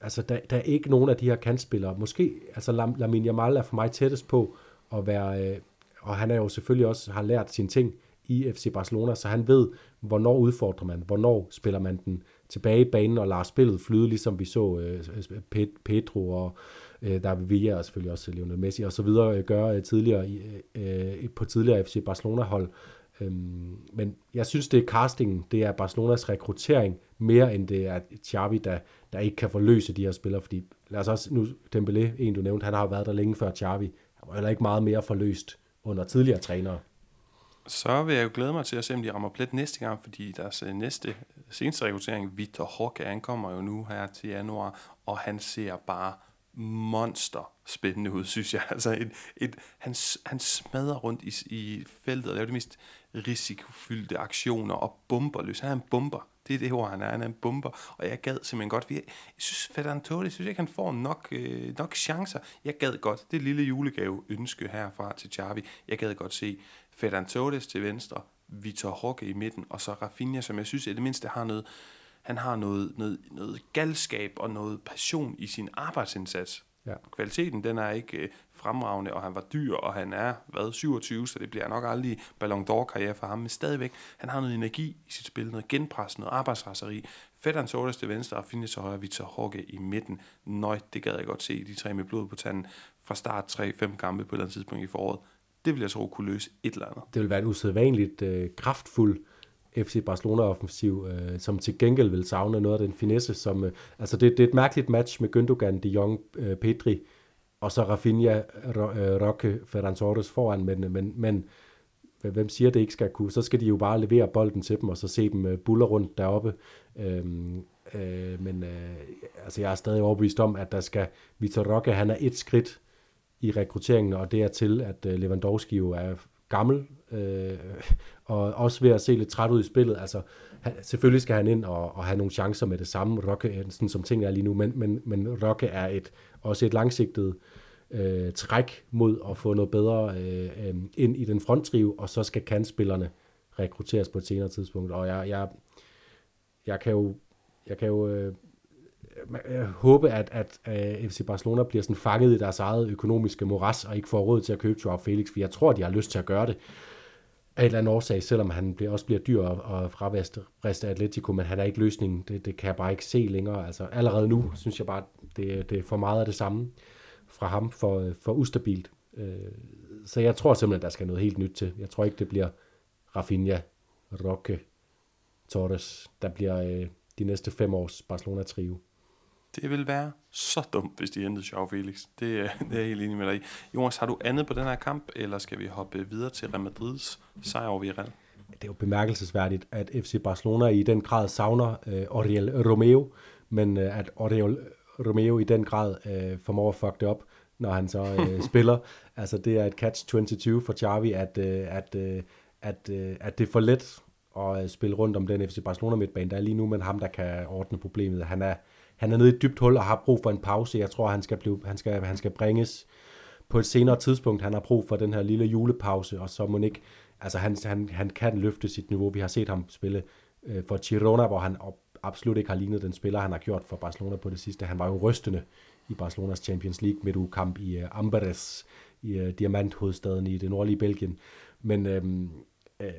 Altså, der, der er ikke nogen af de her kantspillere. Måske, altså Lamine Yamal er for mig tættest på at være... Øh, og han er jo selvfølgelig også har lært sine ting i FC Barcelona, så han ved, hvornår udfordrer man, hvornår spiller man den tilbage i banen og lader spillet flyde, ligesom vi så øh, Pedro og øh, David Villa og selvfølgelig også Lionel Messi og så videre øh, gøre øh, tidligere øh, på tidligere FC Barcelona hold. Øhm, men jeg synes, det er castingen, det er Barcelonas rekruttering, mere end det er Xavi, der, der ikke kan forløse de her spillere, fordi lad os også, nu Dembélé, en du nævnte, han har jo været der længe før Xavi, han var heller ikke meget mere forløst under tidligere trænere. Så vil jeg jo glæde mig til at se, om de rammer plet næste gang, fordi deres øh, næste øh, seneste rekruttering, Victor Hawke, ankommer jo nu her til januar, og han ser bare monster spændende ud, synes jeg. Altså et, et, han, han smadrer rundt i, i feltet og laver de mest risikofyldte aktioner og bomber løs. Han er en bomber. Det er det ord, han er. Han er en bomber. Og jeg gad simpelthen godt. Jeg synes, Ferdinand Torres, synes ikke, han får nok, øh, nok chancer. Jeg gad godt. Det lille julegave ønske herfra til Charvi. Jeg gad godt se Ferran Torres til venstre, Vitor Roque i midten, og så Rafinha, som jeg synes i det mindste har noget, han har noget, noget, noget galskab og noget passion i sin arbejdsindsats. Ja. Kvaliteten, den er ikke øh, fremragende, og han var dyr, og han er, hvad, 27, så det bliver nok aldrig Ballon d'Or-karriere for ham, men stadigvæk, han har noget energi i sit spil, noget genpres, noget arbejdsraseri. Fedder Sortes til venstre, og Finnes til højre, Victor Håge i midten. Nøj, det gad jeg godt se, de tre med blod på tanden fra start 3-5 kampe på et eller andet tidspunkt i foråret. Det vil jeg tro kunne løse et eller andet. Det vil være en usædvanligt øh, kraftfuld FC Barcelona-offensiv, øh, som til gengæld vil savne noget af den finesse, som, øh, altså det, det er et mærkeligt match med Gündogan, De Jong, øh, Pedri, og så Rafinha, øh, Roque, Ferran Torres foran, men, øh, men, men hvem siger, det ikke skal kunne, så skal de jo bare levere bolden til dem, og så se dem øh, buller rundt deroppe. Øhm, øh, men øh, altså jeg er stadig overbevist om, at der skal, Vitor Roque, han er et skridt i rekrutteringen, og det er til, at øh, Lewandowski jo er gammel, øh, og også ved at se lidt træt ud i spillet. Altså, han, selvfølgelig skal han ind og, og have nogle chancer med det samme, Rokke, sådan som tingene er lige nu, men, men, men Rokke er et, også et langsigtet øh, træk mod at få noget bedre øh, øh, ind i den fronttriv, og så skal kantspillerne rekrutteres på et senere tidspunkt. Og jeg, jeg, jeg kan jo, jeg kan jo øh, Øh, håbe, at, at øh, FC Barcelona bliver sådan fanget i deres eget økonomiske moras, og ikke får råd til at købe Joao Felix, for jeg tror, de har lyst til at gøre det af en eller anden årsag, selvom han bliver, også bliver dyr og, og af Atletico, men han er ikke løsningen. Det, det kan jeg bare ikke se længere. Altså allerede nu synes jeg bare, det, det er for meget af det samme fra ham, for, for ustabilt. Øh, så jeg tror simpelthen, der skal noget helt nyt til. Jeg tror ikke, det bliver Rafinha, Roque, Torres, der bliver øh, de næste fem års Barcelona-trio. Det vil være så dumt, hvis de hentede Joao Felix. Det, det er jeg helt enig med dig i. Jonas, har du andet på den her kamp, eller skal vi hoppe videre til Real Madrids sejr over Villarreal? Det er jo bemærkelsesværdigt, at FC Barcelona i den grad savner øh, Oriel Romeo, men øh, at Oriel Romeo i den grad øh, formår at fuck det op, når han så øh, spiller. Altså det er et catch-22 for Xavi, at, øh, at, øh, at, øh, at det er for let at øh, spille rundt om den FC Barcelona midtbane, der er lige nu, men ham, der kan ordne problemet. Han er, han er nede i et dybt hul og har brug for en pause. Jeg tror, han skal, blive, han skal, han skal bringes på et senere tidspunkt. Han har brug for den her lille julepause, og så må ikke, altså han, han, han kan løfte sit niveau. Vi har set ham spille øh, for Girona, hvor han absolut ikke har lignet den spiller, han har gjort for Barcelona på det sidste. Han var jo rystende i Barcelonas Champions League midtugkamp i øh, Amberes, i øh, diamanthovedstaden i det nordlige Belgien. Men øh, øh,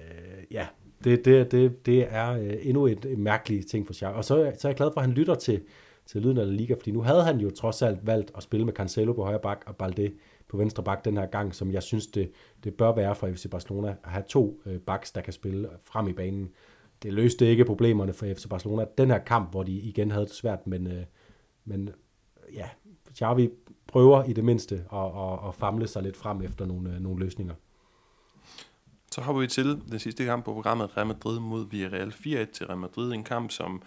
ja, det, det, det, det er øh, endnu et, et mærkeligt ting for Xavi. Og så, så er jeg glad for, at han lytter til, til lyden af La Liga, fordi nu havde han jo trods alt valgt at spille med Cancelo på højre bak og Balde på venstre bak den her gang, som jeg synes, det, det bør være for FC Barcelona, at have to øh, backs, der kan spille frem i banen. Det løste ikke problemerne for FC Barcelona. Den her kamp, hvor de igen havde det svært, men, øh, men øh, ja, Xavi prøver i det mindste at, at, at famle sig lidt frem efter nogle, øh, nogle løsninger. Så hopper vi til den sidste kamp på programmet, Real Madrid mod Villarreal 4-1 til Real Madrid. En kamp, som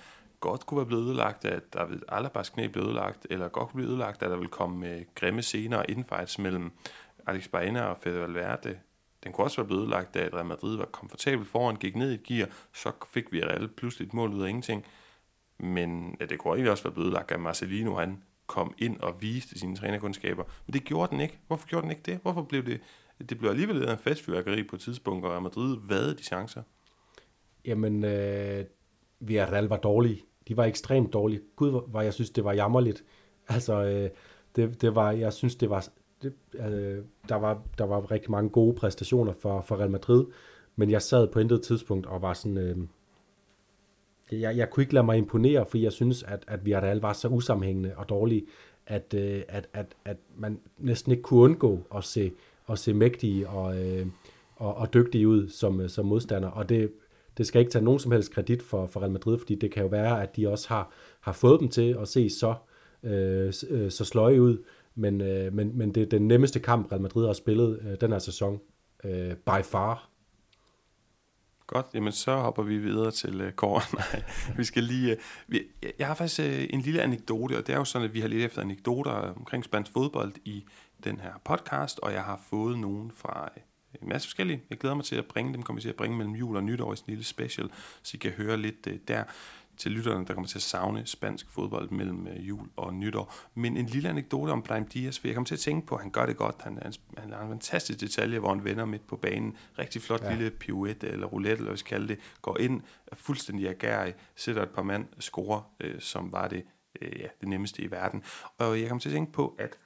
godt kunne være blevet ødelagt, at David Alabas knæ blev ødelagt, eller godt kunne blive ødelagt, at der vil komme øh, grimme scener og infights mellem Alex Baena og Fede Valverde. Den kunne også være blevet ødelagt, at Real Madrid var komfortabel foran, gik ned i et gear, så fik vi Real pludselig et mål ud af ingenting. Men ja, det kunne egentlig også være blevet ødelagt, at Marcelino han kom ind og viste sine trænerkundskaber. Men det gjorde den ikke. Hvorfor gjorde den ikke det? Hvorfor blev det... Det blev alligevel en festfyrkeri på et tidspunkt, og Real Madrid vade de chancer. Jamen, øh, Villarreal var dårlige de var ekstremt dårlige. Gud, var jeg synes, det var jammerligt. Altså, øh, det, det var, jeg synes, det var, det, øh, der, var, der var rigtig mange gode præstationer for, for Real Madrid, men jeg sad på intet tidspunkt og var sådan, øh, jeg, jeg kunne ikke lade mig imponere, for jeg synes, at, at Villarreal var så usammenhængende og dårlige, at, øh, at, at, at man næsten ikke kunne undgå at se, at se mægtige og, øh, og, og dygtige ud som, som modstander, og det, det skal ikke tage nogen som helst kredit for, for Real Madrid, fordi det kan jo være, at de også har, har fået dem til at se så, øh, øh, så sløje ud, men, øh, men, men det er den nemmeste kamp, Real Madrid har spillet øh, den her sæson, øh, by far. Godt, jamen så hopper vi videre til øh, uh, Kåre. Nej, vi skal lige... Uh, vi, jeg har faktisk uh, en lille anekdote, og det er jo sådan, at vi har lidt efter anekdoter omkring spansk fodbold i den her podcast, og jeg har fået nogen fra en masse forskellige. Jeg glæder mig til at bringe dem, kommer til at bringe mellem jul og nytår i sådan en lille special, så I kan høre lidt uh, der til lytterne, der kommer til at savne spansk fodbold mellem uh, jul og nytår. Men en lille anekdote om Brahim Diaz, for jeg kommer til at tænke på, at han gør det godt. Han, han, han har en fantastisk detalje, hvor han vender midt på banen. Rigtig flot ja. lille pirouette eller roulette, eller hvad vi skal kalde det. Går ind, er fuldstændig agerig, sætter et par mand, scorer, uh, som var det, uh, ja, det nemmeste i verden. Og jeg kommer til at tænke på, at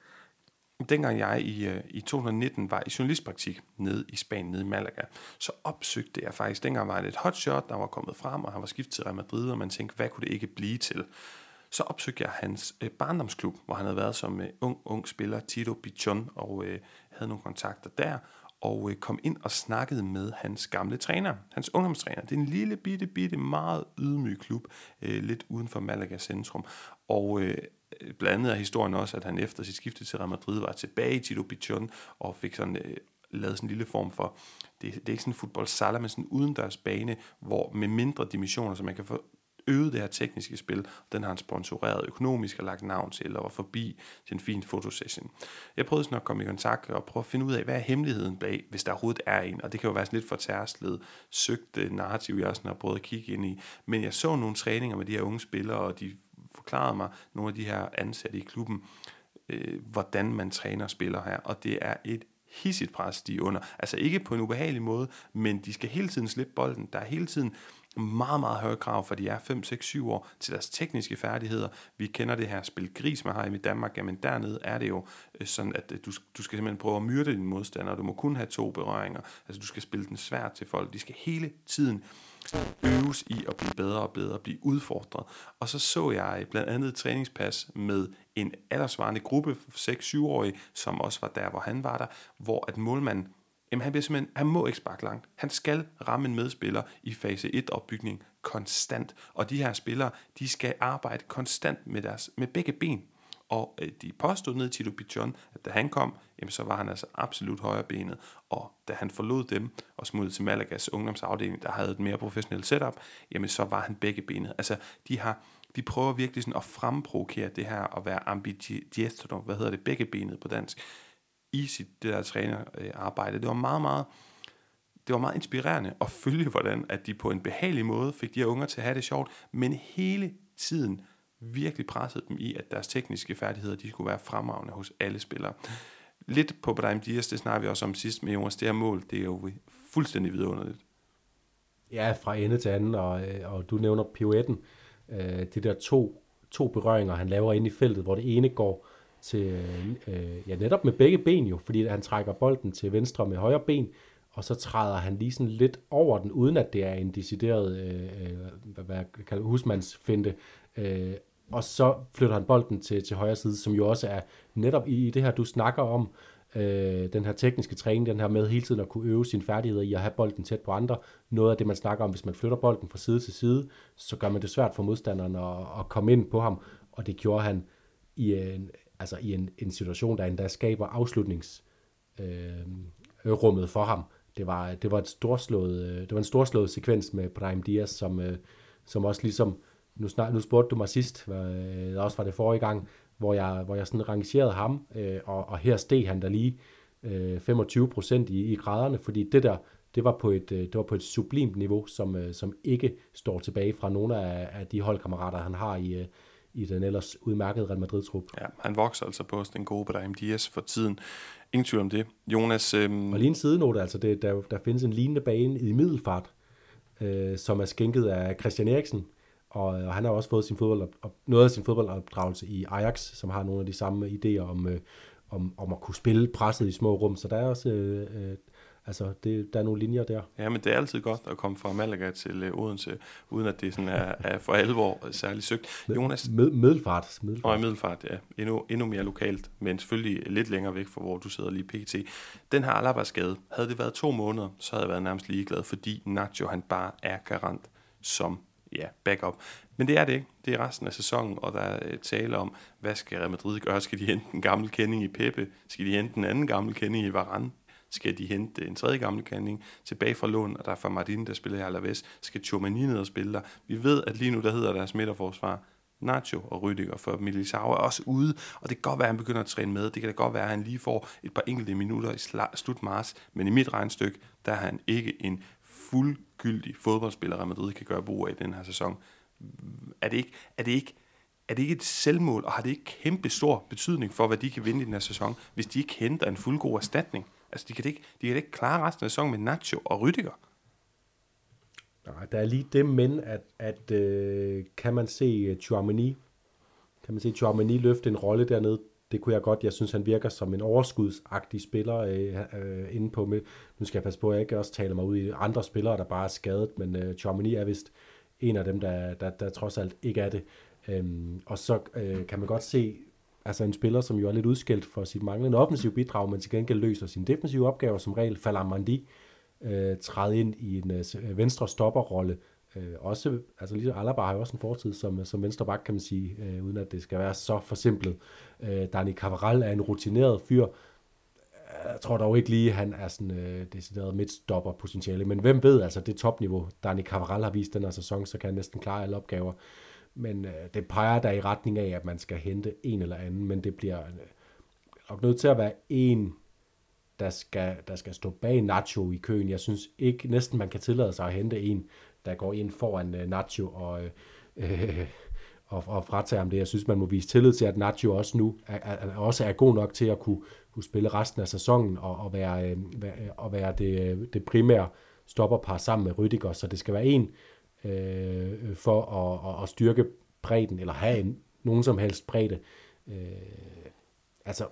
dengang jeg i, øh, i 2019 var i journalistpraktik nede i Spanien, nede i Malaga, så opsøgte jeg faktisk, dengang var det et hotshot, der var kommet frem, og han var skiftet til Real Madrid, og man tænkte, hvad kunne det ikke blive til? Så opsøgte jeg hans øh, barndomsklub, hvor han havde været som øh, ung, ung spiller, Tito Pichon, og øh, havde nogle kontakter der, og øh, kom ind og snakkede med hans gamle træner, hans ungdomstræner. Det er en lille, bitte, bitte, meget ydmyg klub, øh, lidt uden for Malaga centrum. Og øh, blandt andet er historien også, at han efter sit skifte til Real Madrid var tilbage i Tito Pichon og fik sådan øh, lavet sådan en lille form for, det, det er ikke sådan en fodboldsala, men sådan en udendørs bane, hvor med mindre dimensioner, så man kan få øget det her tekniske spil. Den har han sponsoreret økonomisk og lagt navn til, og var forbi til en fin fotosession. Jeg prøvede sådan at komme i kontakt og prøve at finde ud af, hvad er hemmeligheden bag, hvis der overhovedet er en. Og det kan jo være sådan lidt for tærslet, søgt øh, narrativ, jeg også har prøvet at kigge ind i. Men jeg så nogle træninger med de her unge spillere, og de forklaret mig, nogle af de her ansatte i klubben, øh, hvordan man træner spiller her. Og det er et hissigt pres, de er under. Altså ikke på en ubehagelig måde, men de skal hele tiden slippe bolden. Der er hele tiden meget, meget høje krav, for de er 5, 6, 7 år til deres tekniske færdigheder. Vi kender det her spil gris, man har i Danmark, jamen dernede er det jo øh, sådan, at øh, du, du skal simpelthen prøve at myrde din modstander, du må kun have to berøringer, altså du skal spille den svært til folk, de skal hele tiden øves i at blive bedre og bedre, blive udfordret. Og så så jeg blandt andet et træningspas med en aldersvarende gruppe, 6-7-årige, som også var der, hvor han var der, hvor at målmanden Jamen han, bliver simpelthen, han må ikke sparke langt. Han skal ramme en medspiller i fase 1 opbygning konstant. Og de her spillere, de skal arbejde konstant med, deres, med begge ben. Og øh, de påstod ned til Pichon, at da han kom, jamen, så var han altså absolut højrebenet. Og da han forlod dem og smuttede til Malagas ungdomsafdeling, der havde et mere professionelt setup, jamen så var han begge benet. Altså de har, de prøver virkelig sådan at fremprovokere det her at være ambidestro, hvad hedder det, begge benet på dansk i sit det der trænerarbejde. Det var meget, meget, det var meget inspirerende at følge, hvordan at de på en behagelig måde fik de her unger til at have det sjovt, men hele tiden virkelig pressede dem i, at deres tekniske færdigheder, de skulle være fremragende hos alle spillere. Lidt på Brahim Dias, det snakker vi også om sidst med Jonas, det her mål, det er jo fuldstændig vidunderligt. Ja, fra ende til anden, og, øh, og du nævner pirouetten, øh, det der to, to berøringer, han laver ind i feltet, hvor det ene går til, øh, ja, netop med begge ben jo, fordi han trækker bolden til venstre med højre ben, og så træder han lige sådan lidt over den, uden at det er en decideret, øh, øh hvad, hvad kalder husmandsfinte, øh, og så flytter han bolden til, til højre side, som jo også er netop i, i det her, du snakker om, øh, den her tekniske træning, den her med hele tiden at kunne øve sine færdigheder i at have bolden tæt på andre. Noget af det, man snakker om, hvis man flytter bolden fra side til side, så gør man det svært for modstanderen at, at komme ind på ham, og det gjorde han i en, altså i en, en situation, der endda skaber afslutningsrummet øh, for ham. Det var, det var, et storslået, øh, det var en storslået sekvens med Brahim Diaz, som, øh, som også ligesom, nu, snak, nu spurgte du mig sidst, øh, også var det forrige gang, hvor jeg, hvor jeg sådan rangerede ham, øh, og, og her steg han der lige øh, 25 procent i, i graderne, fordi det der, det var på et, øh, det var på et sublimt niveau, som, øh, som ikke står tilbage fra nogle af, af de holdkammerater, han har i, i den ellers udmærkede Real Madrid-trup. Ja, han vokser altså på den gode Brahim Diaz for tiden. Ingen tvivl om det. Jonas... Øhm... Og lige en sidenote, altså det, der, der findes en lignende bane i Middelfart, øh, som er skænket af Christian Eriksen, og, og han har også fået sin fodbold, op, noget af sin fodboldopdragelse i Ajax, som har nogle af de samme idéer om, øh, om, om at kunne spille presset i små rum. Så der er også øh, øh Altså, det, der er nogle linjer der. Ja, men det er altid godt at komme fra Malaga til uh, Odense, uden at det sådan er, er for alvor særligt søgt. Jonas? Med, middelfart. middelfart. Og middelfart, ja. Endnu, endnu mere lokalt, men selvfølgelig lidt længere væk fra, hvor du sidder lige pt. Den her Alaba-skade, havde det været to måneder, så havde jeg været nærmest ligeglad, fordi Nacho han bare er garant som ja, backup. Men det er det ikke. Det er resten af sæsonen, og der er øh, tale om, hvad skal Real Madrid gøre? Skal de hente en gammel kending i Pepe? Skal de hente en anden gammel kending i Varane? skal de hente en tredje gammel kending tilbage fra lån, og der er for Martin, der spiller i Alaves, skal Chomani ned og spille der. Vi ved, at lige nu, der hedder deres midterforsvar, Nacho og Rydiger, for Militao er også ude, og det kan godt være, at han begynder at træne med. Det kan da godt være, at han lige får et par enkelte minutter i slut marts, men i mit regnstykke, der er han ikke en fuld fuldgyldig fodboldspiller, Real Madrid kan gøre brug af i den her sæson. Er det ikke, er det ikke, er det ikke et selvmål, og har det ikke kæmpe stor betydning for, hvad de kan vinde i den her sæson, hvis de ikke henter en fuldgod erstatning? Altså, de kan ikke, de kan ikke klare resten af sæsonen med Nacho og Rydiger. Nej, der er lige det, men at, at øh, kan man se øh, Chouameni, kan man se Chouameni løfte en rolle dernede, det kunne jeg godt. Jeg synes, han virker som en overskudsagtig spiller øh, øh, inde på. Med. Nu skal jeg passe på, at jeg ikke også taler mig ud i andre spillere, der bare er skadet, men øh, Chomini er vist en af dem, der, der, der trods alt ikke er det. Øhm, og så øh, kan man godt se, altså en spiller, som jo er lidt udskilt for sit manglende offensiv bidrag, men til gengæld løser sine defensive opgaver som regel, falder Mandi øh, træde ind i en øh, øh venstre stopperrolle. Øh, også, altså lige Alaba har jo også en fortid som, som venstre bak, kan man sige, øh, uden at det skal være så forsimplet. Øh, Dani Cavaral er en rutineret fyr. Jeg tror dog ikke lige, at han er sådan øh, decideret midtstopper potentiale, men hvem ved, altså det topniveau, Dani Cavaral har vist den her sæson, så kan han næsten klare alle opgaver. Men øh, det peger der i retning af, at man skal hente en eller anden, men det bliver øh, nok nødt til at være en der skal, der skal stå bag Nacho i køen. Jeg synes ikke næsten, man kan tillade sig at hente en, der går ind foran øh, Nacho og, øh, øh, og, og fratager ham det. Jeg synes, man må vise tillid til, at Nacho også nu er, er, også er god nok til at kunne, kunne spille resten af sæsonen og, og være, øh, være, øh, og være det, øh, det primære stopperpar sammen med Rydiger. Så det skal være en øh, for at, at, at styrke bredden, eller have en, nogen som helst bredde. Øh, altså,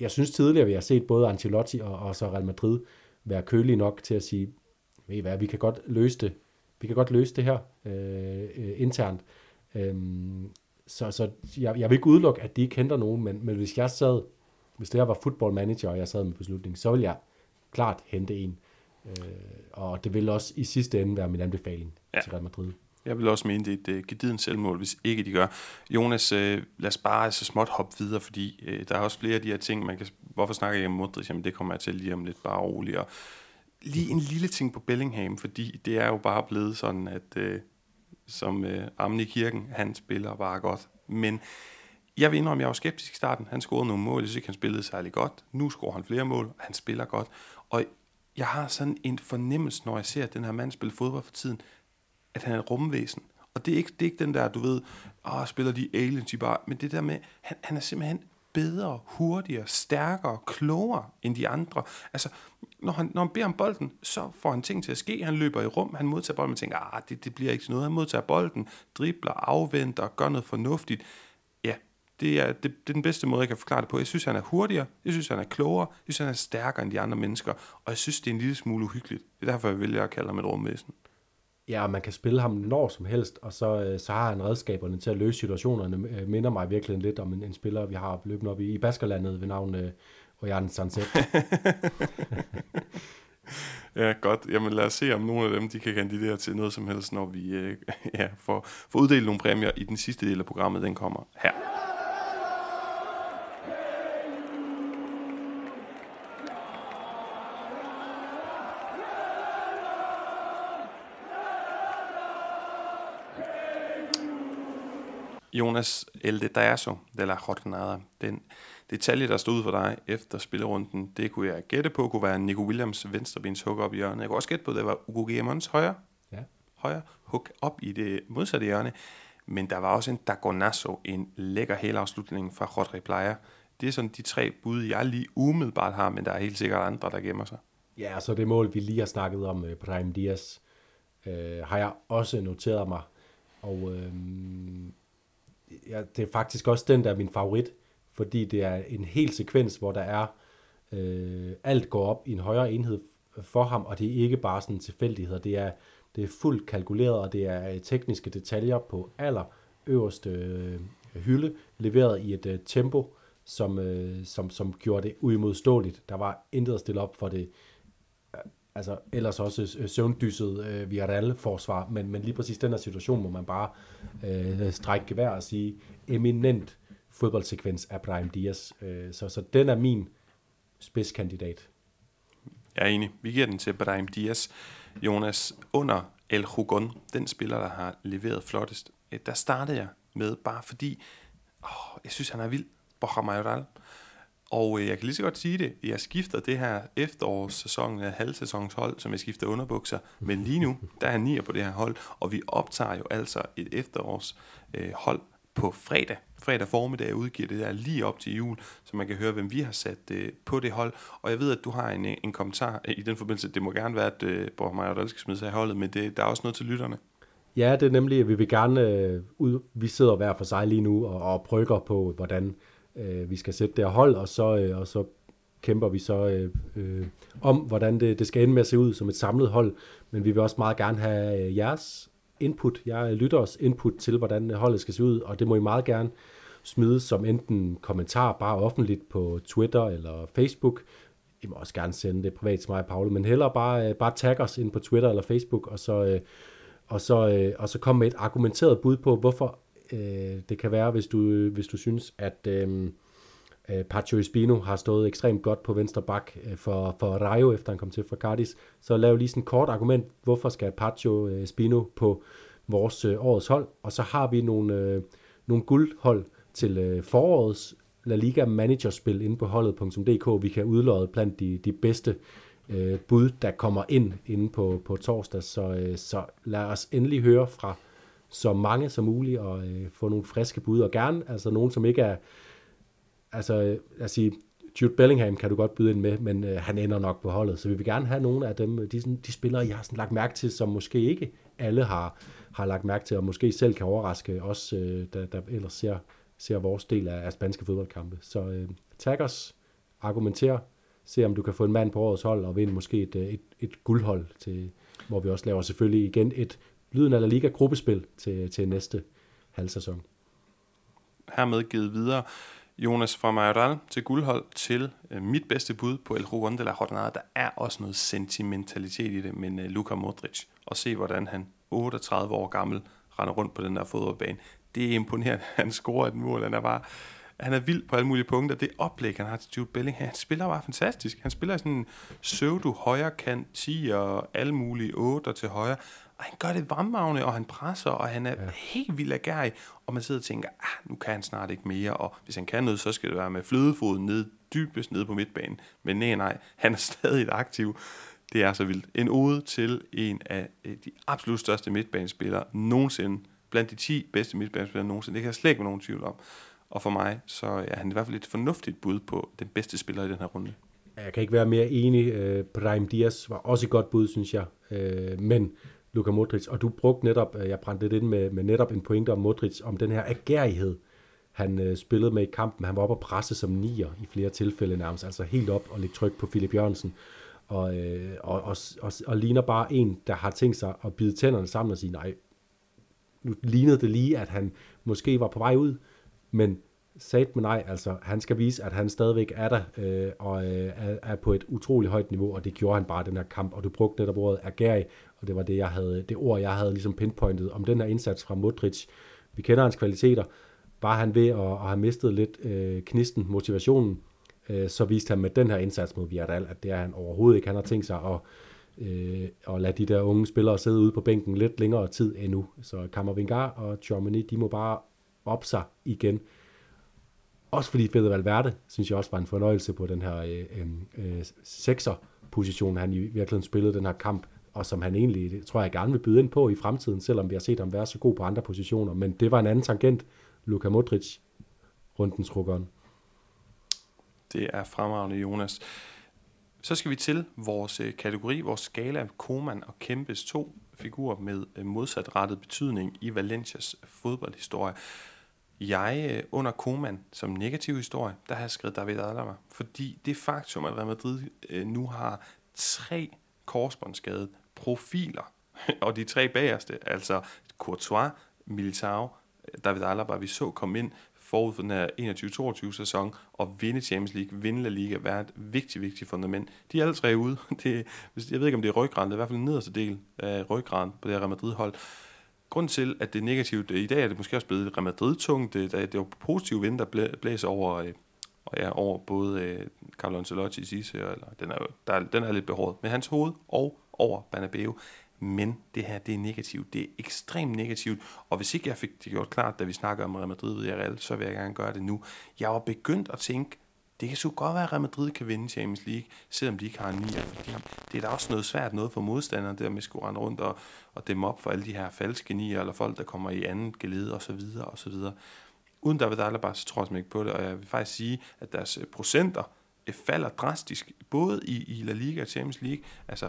jeg synes tidligere, vi har set både Ancelotti og, og så Real Madrid være kølige nok til at sige, ved I hvad, vi kan godt løse det. Vi kan godt løse det her øh, øh, internt. Øhm, så så jeg, jeg vil ikke udelukke, at de ikke henter nogen, men, men hvis jeg sad, hvis det her var football manager, og jeg sad med beslutningen, så vil jeg klart hente en. Øh, og det vil også i sidste ende være min anbefaling ja. til Real Madrid. Jeg vil også mene, det er et uh, gediden selvmål, hvis ikke de gør. Jonas, uh, lad os bare så småt hoppe videre, fordi uh, der er også flere af de her ting, man kan... Hvorfor snakker jeg om Modric? Jamen, det kommer jeg til lige om lidt, bare roligt. Og lige en lille ting på Bellingham, fordi det er jo bare blevet sådan, at øh, som øh, Amne i Kirken, han spiller bare godt. Men jeg vil indrømme, jeg var skeptisk i starten. Han scorede nogle mål, jeg synes ikke, han spillede særlig godt. Nu scorer han flere mål, han spiller godt. Og jeg har sådan en fornemmelse, når jeg ser den her mand spille fodbold for tiden, at han er et rumvæsen. Og det er ikke, det er ikke den der, du ved, åh, spiller de aliens, de bare, men det der med, han, han er simpelthen bedre, hurtigere, stærkere, klogere end de andre. Altså, når han, når han beder om bolden, så får han ting til at ske. Han løber i rum, han modtager bolden, og tænker, ah, det, det bliver ikke til noget. Han modtager bolden, dribler, afventer, gør noget fornuftigt. Ja, det er, det, det er den bedste måde, jeg kan forklare det på. Jeg synes, han er hurtigere, jeg synes, han er klogere, jeg synes, han er stærkere end de andre mennesker, og jeg synes, det er en lille smule uhyggeligt. Det er derfor, jeg vælger at kalde ham et rumvæsen. Ja, man kan spille ham når som helst, og så, øh, så har han redskaberne til at løse situationerne. Øh, minder mig virkelig lidt om en, en spiller, vi har løbende op i, i Baskerlandet ved navn øh, Ojan Sanset. ja, godt. Jamen lad os se, om nogle af dem de kan kandidere til noget som helst, når vi øh, ja, får, får uddelt nogle præmier i den sidste del af programmet. Den kommer her. Jonas El Detazo de la Jornada. Den detalje, der stod for dig efter spillerunden, det kunne jeg gætte på, kunne være Nico Williams venstrebens hook op i hjørnet. Jeg kunne også gætte på, at det var Ugo Guillemons højre, ja. højre hook op i det modsatte hjørne. Men der var også en Dagonasso, en lækker helafslutning fra Rodri Playa. Det er sådan de tre bud, jeg lige umiddelbart har, men der er helt sikkert andre, der gemmer sig. Ja, så det mål, vi lige har snakket om, Prime Diaz, uh, har jeg også noteret mig. Og uh, ja, det er faktisk også den, der er min favorit, fordi det er en hel sekvens, hvor der er, øh, alt går op i en højere enhed for ham, og det er ikke bare sådan tilfældigheder, det er, det er fuldt kalkuleret, og det er øh, tekniske detaljer på aller øverste øh, hylde, leveret i et øh, tempo, som, øh, som, som gjorde det uimodståeligt. Der var intet at stille op for det altså ellers også øh, søvndyset øh, Villarreal-forsvar, men, men lige præcis den her situation må man bare øh, strække gevær og sige, eminent fodboldsekvens af Brahim Diaz. Øh, så, så den er min spidskandidat. Jeg er enig. Vi giver den til Brahim Diaz. Jonas, under El Hugon, den spiller, der har leveret flottest, øh, der startede jeg med, bare fordi, åh, jeg synes, han er vild. Borja Mayoral. Og øh, jeg kan lige så godt sige det, jeg skifter det her efterårssæson øh, halvsæsonshold, som jeg skifter underbukser, men lige nu, der er han nier på det her hold, og vi optager jo altså et efterårshold øh, på fredag. Fredag formiddag udgiver det der lige op til jul, så man kan høre, hvem vi har sat øh, på det hold. Og jeg ved, at du har en, øh, en kommentar øh, i den forbindelse. Det må gerne være, at øh, Borg Maja skal smide sig i holdet, men det, der er også noget til lytterne. Ja, det er nemlig, at vi vil gerne, øh, ud, vi sidder hver for sig lige nu og, og brygger på, hvordan øh, vi skal sætte det her hold, og så, øh, og så kæmper vi så øh, øh, om, hvordan det, det skal ende med at se ud som et samlet hold, men vi vil også meget gerne have øh, jeres input, jeg lytter os input til, hvordan øh, holdet skal se ud, og det må I meget gerne smide som enten kommentar bare offentligt på Twitter eller Facebook. I må også gerne sende det privat til mig og Paul, men hellere bare, øh, bare tag os ind på Twitter eller Facebook, og så, øh, og så, øh, og så kom med et argumenteret bud på, hvorfor øh, det kan være, hvis du, hvis du synes, at øhm, øh, Pacho Espino har stået ekstremt godt på venstre bak øh, for, for Rayo, efter han kom til fra Cardis. Så lav lige sådan et kort argument, hvorfor skal Pacho øh, Espino på vores øh, årets hold. Og så har vi nogle, øh, nogle guldhold til øh, forårets La Liga Managerspil inde på holdet.dk. Vi kan udlåde blandt de, de bedste øh, bud, der kommer ind inde på, på torsdag. Så, øh, så lad os endelig høre fra så mange som muligt og øh, få nogle friske bud. Og gerne altså nogen, som ikke er... Altså, øh, lad os sige, Jude Bellingham kan du godt byde ind med, men øh, han ender nok på holdet. Så vi vil gerne have nogle af dem, øh, de, sådan, de spillere, jeg har sådan lagt mærke til, som måske ikke alle har, har lagt mærke til, og måske selv kan overraske os, øh, der, der ellers ser, ser vores del af, af spanske fodboldkampe. Så øh, tag os, argumenter, se om du kan få en mand på årets hold, og vinde måske et, øh, et, et guldhold, til, hvor vi også laver selvfølgelig igen et Lyden af La Liga gruppespil til, til næste halvsæson. Hermed givet videre Jonas fra Majoral til guldhold til øh, mit bedste bud på El Juan de la Jornada. Der er også noget sentimentalitet i det, men øh, Luka Modric, og se hvordan han 38 år gammel render rundt på den der fodboldbane. Det er imponerende. Han scorer et mål. Han er bare han er vild på alle mulige punkter. Det oplæg, han har til Jude Bellingham, han spiller bare fantastisk. Han spiller sådan en pseudo højre kant, 10 og alle mulige 8 til højre. Og han gør det varmavne, og han presser, og han er ja. helt vild agerig. Og man sidder og tænker, ah, nu kan han snart ikke mere, og hvis han kan noget, så skal det være med flødefoden ned, dybest nede på midtbanen. Men nej, nej, han er stadig aktiv. Det er så vildt. En ode til en af øh, de absolut største midtbanespillere nogensinde. Blandt de 10 bedste midtbanespillere nogensinde. Det kan jeg slet ikke være nogen tvivl om. Og for mig, så er han i hvert fald et fornuftigt bud på den bedste spiller i den her runde. Jeg kan ikke være mere enig. Øh, Prime Diaz var også et godt bud, synes jeg. Øh, men Luka Modric, og du brugte netop, øh, jeg brændte det ind med, med netop en pointe om Modric, om den her agerighed, han spillede med i kampen. Han var oppe og presse som nier i flere tilfælde nærmest, altså helt op og lægge tryk på Philip Jørgensen og, og, og, og, og ligner bare en, der har tænkt sig at bide tænderne sammen og sige, nej, nu lignede det lige, at han måske var på vej ud, men sat med nej, altså han skal vise, at han stadigvæk er der, øh, og øh, er, på et utroligt højt niveau, og det gjorde han bare den her kamp, og du brugte netop ordet agerig, og det var det, jeg havde, det ord, jeg havde ligesom pinpointet om den her indsats fra Modric. Vi kender hans kvaliteter, bare han ved at, at have mistet lidt øh, knisten, motivationen, øh, så viste han med den her indsats mod Villarreal, at det er han overhovedet ikke. Han har tænkt sig at, øh, at lade de der unge spillere sidde ude på bænken lidt længere tid endnu. Så Kammervingar og Chomini, de må bare op sig igen. Også fordi Fede Valverde, synes jeg også var en fornøjelse på den her øh, øh, øh sekser position, han i virkeligheden spillede den her kamp, og som han egentlig, tror jeg, gerne vil byde ind på i fremtiden, selvom vi har set ham være så god på andre positioner. Men det var en anden tangent, Luka Modric, rundens rukkeren. Det er fremragende, Jonas. Så skal vi til vores øh, kategori, vores skala, Koman og Kempes to figurer med øh, modsatrettet betydning i Valencias fodboldhistorie. Jeg øh, under Koman som negativ historie, der har jeg skrevet David Alaba, fordi det faktum, at Real Madrid øh, nu har tre korsbåndsskadede profiler, og de tre bagerste, altså Courtois, Militao, David Alaba, vi så komme ind forud for den her 21-22 sæson og vinde Champions League, vinde La Liga, være et vigtigt, vigtigt fundament. De er alle tre ude. Det, jeg ved ikke, om det er ryggraden, det er i hvert fald den nederste del af ryggraden på det her Real Madrid-hold grund til, at det er negativt, i dag er det måske også blevet Real Madrid-tungt. Det, det er jo positive vind, der blæser over, øh, og ja, over både øh, Carlo Ancelotti sidste, eller den er, der, den er lidt behåret, med hans hoved og over Banabeo men det her, det er negativt. Det er ekstremt negativt, og hvis ikke jeg fik det gjort klart, da vi snakker om Real Madrid ved Real, så vil jeg gerne gøre det nu. Jeg var begyndt at tænke, det kan så godt være, at Real Madrid kan vinde Champions League, selvom de ikke har en nier, fordi det er da også noget svært noget for modstanderne, der med at skulle rende rundt og, og dem op for alle de her falske nier, eller folk, der kommer i anden gelede, og så videre, og så videre. Uden David Alaba, så tror jeg ikke på det, og jeg vil faktisk sige, at deres øh, procenter øh, falder drastisk, både i, i La Liga og Champions League. Altså,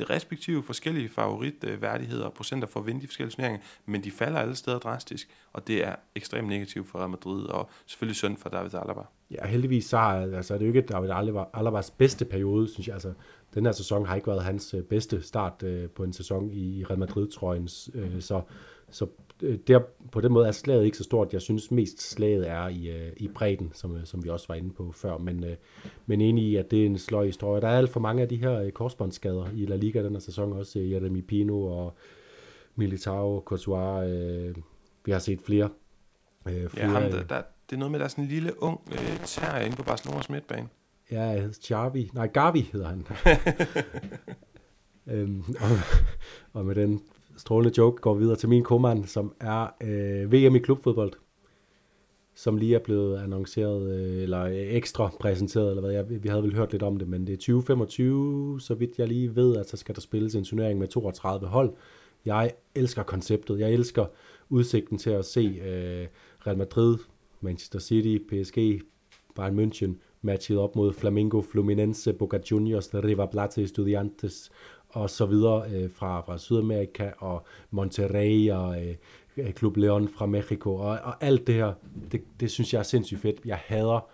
respektive forskellige favoritværdigheder og procenter for at vinde de forskellige turneringer, men de falder alle steder drastisk, og det er ekstremt negativt for Real Madrid, og selvfølgelig synd for David Alaba. Ja, heldigvis så er, altså, er det jo ikke David Alabas bedste periode, synes jeg. Altså, den her sæson har ikke været hans øh, bedste start øh, på en sæson i Real Madrid-trøjen, øh, så, så der, på den måde er slaget ikke så stort. Jeg synes mest slaget er i, øh, i bredden, som, øh, som vi også var inde på før. Men, øh, men enig i, at det er en sløj historie. Der er alt for mange af de her øh, korsbåndsskader i La Liga den her sæson. Også øh, Jeremy Pino og Militao, Courtois. Øh, vi har set flere. Øh, flere ja, ham, der, der, det er noget med, at der er sådan en lille ung øh, terrier inde på Barcelonas midtbane. Ja, Charvi. Nej, Gavi hedder han. øhm, og, og med den strålende joke går videre til min kommand, som er øh, VM i klubfodbold, som lige er blevet annonceret, øh, eller øh, ekstra præsenteret, eller hvad, jeg, vi havde vel hørt lidt om det, men det er 2025, så vidt jeg lige ved, at så skal der spilles en turnering med 32 hold. Jeg elsker konceptet, jeg elsker udsigten til at se øh, Real Madrid, Manchester City, PSG, Bayern München matchet op mod Flamengo, Fluminense, Boca Juniors, River Plate, Estudiantes og så videre øh, fra, fra Sydamerika og Monterrey og øh, øh Club Leon fra Mexico og, og alt det her, det, det synes jeg er sindssygt fedt. Jeg hader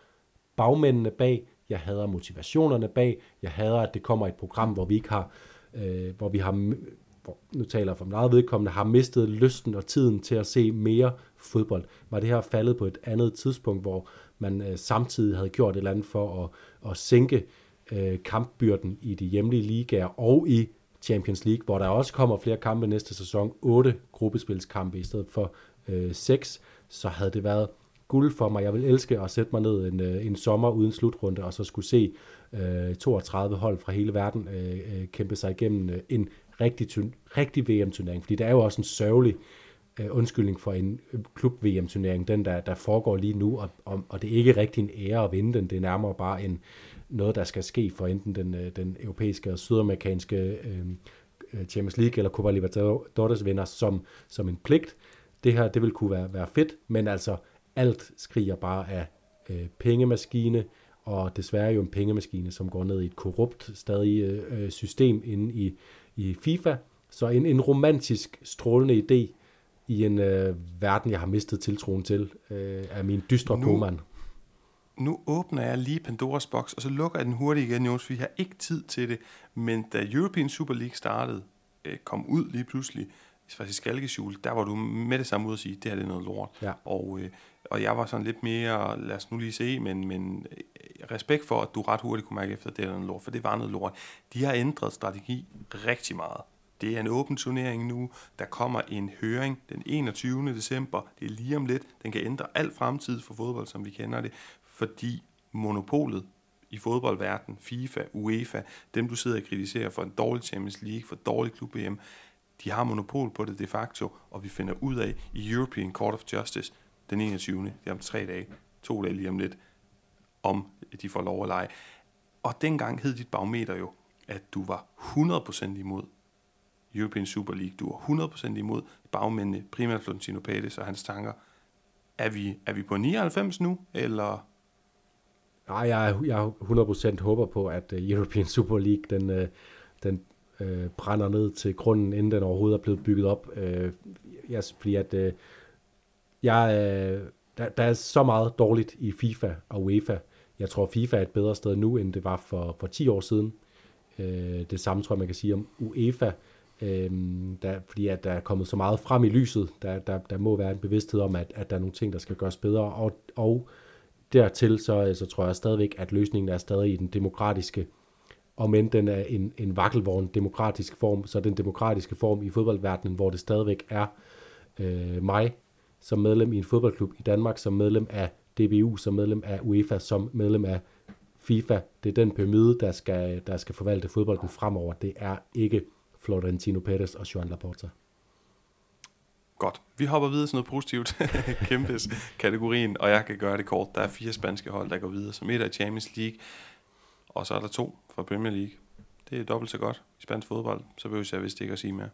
bagmændene bag, jeg hader motivationerne bag, jeg hader, at det kommer et program, hvor vi ikke har, øh, hvor vi har, hvor, nu taler jeg for meget vedkommende, har mistet lysten og tiden til at se mere fodbold. Var det her faldet på et andet tidspunkt, hvor man øh, samtidig havde gjort et eller andet for at, at sænke øh, kampbyrden i de hjemlige ligaer og i Champions League, hvor der også kommer flere kampe næste sæson, otte gruppespilskampe i stedet for øh, seks, så havde det været guld for mig. Jeg vil elske at sætte mig ned en, øh, en sommer uden slutrunde, og så skulle se øh, 32 hold fra hele verden øh, øh, kæmpe sig igennem øh, en rigtig, rigtig VM-turnering, fordi det er jo også en sørgelig øh, undskyldning for en øh, klub-VM-turnering, den der, der foregår lige nu, og, og, og det er ikke rigtig en ære at vinde den, det er nærmere bare en, noget, der skal ske for enten den, øh, den europæiske og sydamerikanske øh, øh, Champions League eller Copa Libertadores vinder som, som en pligt. Det her, det vil kunne være, være fedt, men altså alt skriger bare af øh, pengemaskine, og desværre jo en pengemaskine, som går ned i et korrupt stadig øh, system inde i, i FIFA. Så en, en romantisk, strålende idé i en øh, verden, jeg har mistet tiltroen til, øh, af min dystre nu, nu åbner jeg lige Pandoras boks, og så lukker jeg den hurtigt igen, Jonas, for vi har ikke tid til det. Men da European Super League startede, øh, kom ud lige pludselig, faktisk Skalkeskjul, der var du med det samme ud at sige, det her det er noget lort. Ja. Og, øh, og jeg var sådan lidt mere, lad os nu lige se, men, men øh, respekt for, at du ret hurtigt kunne mærke efter, at det er noget lort, for det var noget lort. De har ændret strategi rigtig meget. Det er en åben turnering nu. Der kommer en høring den 21. december. Det er lige om lidt. Den kan ændre al fremtid for fodbold, som vi kender det fordi monopolet i fodboldverden, FIFA, UEFA, dem du sidder og kritiserer for en dårlig Champions League, for dårlig klub EM, de har monopol på det de facto, og vi finder ud af i European Court of Justice den 21. Det er om tre dage, to dage lige om lidt, om de får lov at lege. Og dengang hed dit barometer jo, at du var 100% imod European Super League. Du var 100% imod bagmændene, primært Florentino Pérez og hans tanker. Er vi, er vi på 99 nu, eller Nej, jeg, jeg 100% håber på, at øh, European Super League, den, øh, den øh, brænder ned til grunden, inden den overhovedet er blevet bygget op. Øh, yes, fordi at øh, jeg, øh, der, der er så meget dårligt i FIFA og UEFA. Jeg tror, FIFA er et bedre sted nu, end det var for, for 10 år siden. Øh, det samme tror jeg, man kan sige om UEFA. Øhm, der, fordi at der er kommet så meget frem i lyset, der, der, der må være en bevidsthed om, at, at der er nogle ting, der skal gøres bedre, og, og dertil så, øh, så tror jeg stadigvæk, at løsningen er stadig i den demokratiske, om end den er en, en vakkelvogn demokratisk form, så den demokratiske form i fodboldverdenen, hvor det stadigvæk er øh, mig som medlem i en fodboldklub i Danmark, som medlem af DBU, som medlem af UEFA, som medlem af FIFA. Det er den pyramide, der skal, der skal forvalte fodbolden fremover. Det er ikke Florentino Perez og Joan Laporta. Godt. Vi hopper videre til noget positivt. Kæmpes kategorien, og jeg kan gøre det kort. Der er fire spanske hold, der går videre, som et i Champions League, og så er der to fra Premier League. Det er dobbelt så godt i spansk fodbold, så behøver jeg vist ikke at sige mere.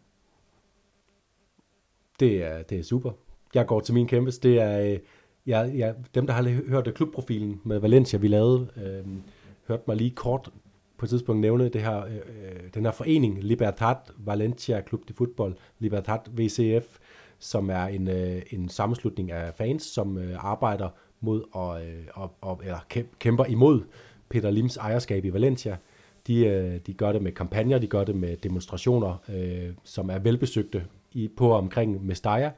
Det er, det er super. Jeg går til min kæmpes. Det er øh, jeg, jeg, dem, der har hørt klubprofilen med Valencia, vi lavede, øh, hørte mig lige kort på et tidspunkt nævne det her, øh, øh den her forening, Libertad Valencia Club de Fútbol, Libertad VCF, som er en, øh, en sammenslutning af fans, som øh, arbejder mod og, øh, og, og eller kæmper imod Peter Lims ejerskab i Valencia. De, øh, de gør det med kampagner, de gør det med demonstrationer, øh, som er velbesøgte i, på omkring Mestalla.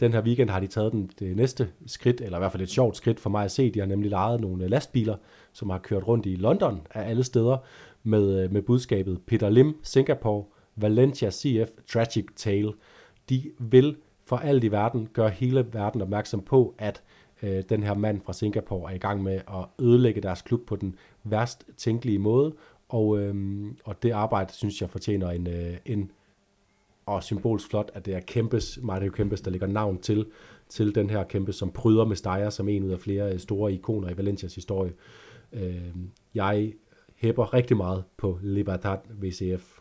Den her weekend har de taget den, det næste skridt, eller i hvert fald et sjovt skridt for mig at se. De har nemlig lejet nogle øh, lastbiler, som har kørt rundt i London af alle steder med, øh, med budskabet Peter Lim, Singapore, Valencia CF, Tragic Tale. De vil for alt i verden gør hele verden opmærksom på, at øh, den her mand fra Singapore er i gang med at ødelægge deres klub på den værst tænkelige måde, og, øh, og det arbejde synes jeg fortjener en, øh, en og symbolsk flot, at det er Kempes, Mario Kempes, der ligger navn til, til den her kæmpe, som pryder med Steyer som en ud af flere øh, store ikoner i Valencias historie. Øh, jeg hæpper rigtig meget på Libertad VCF.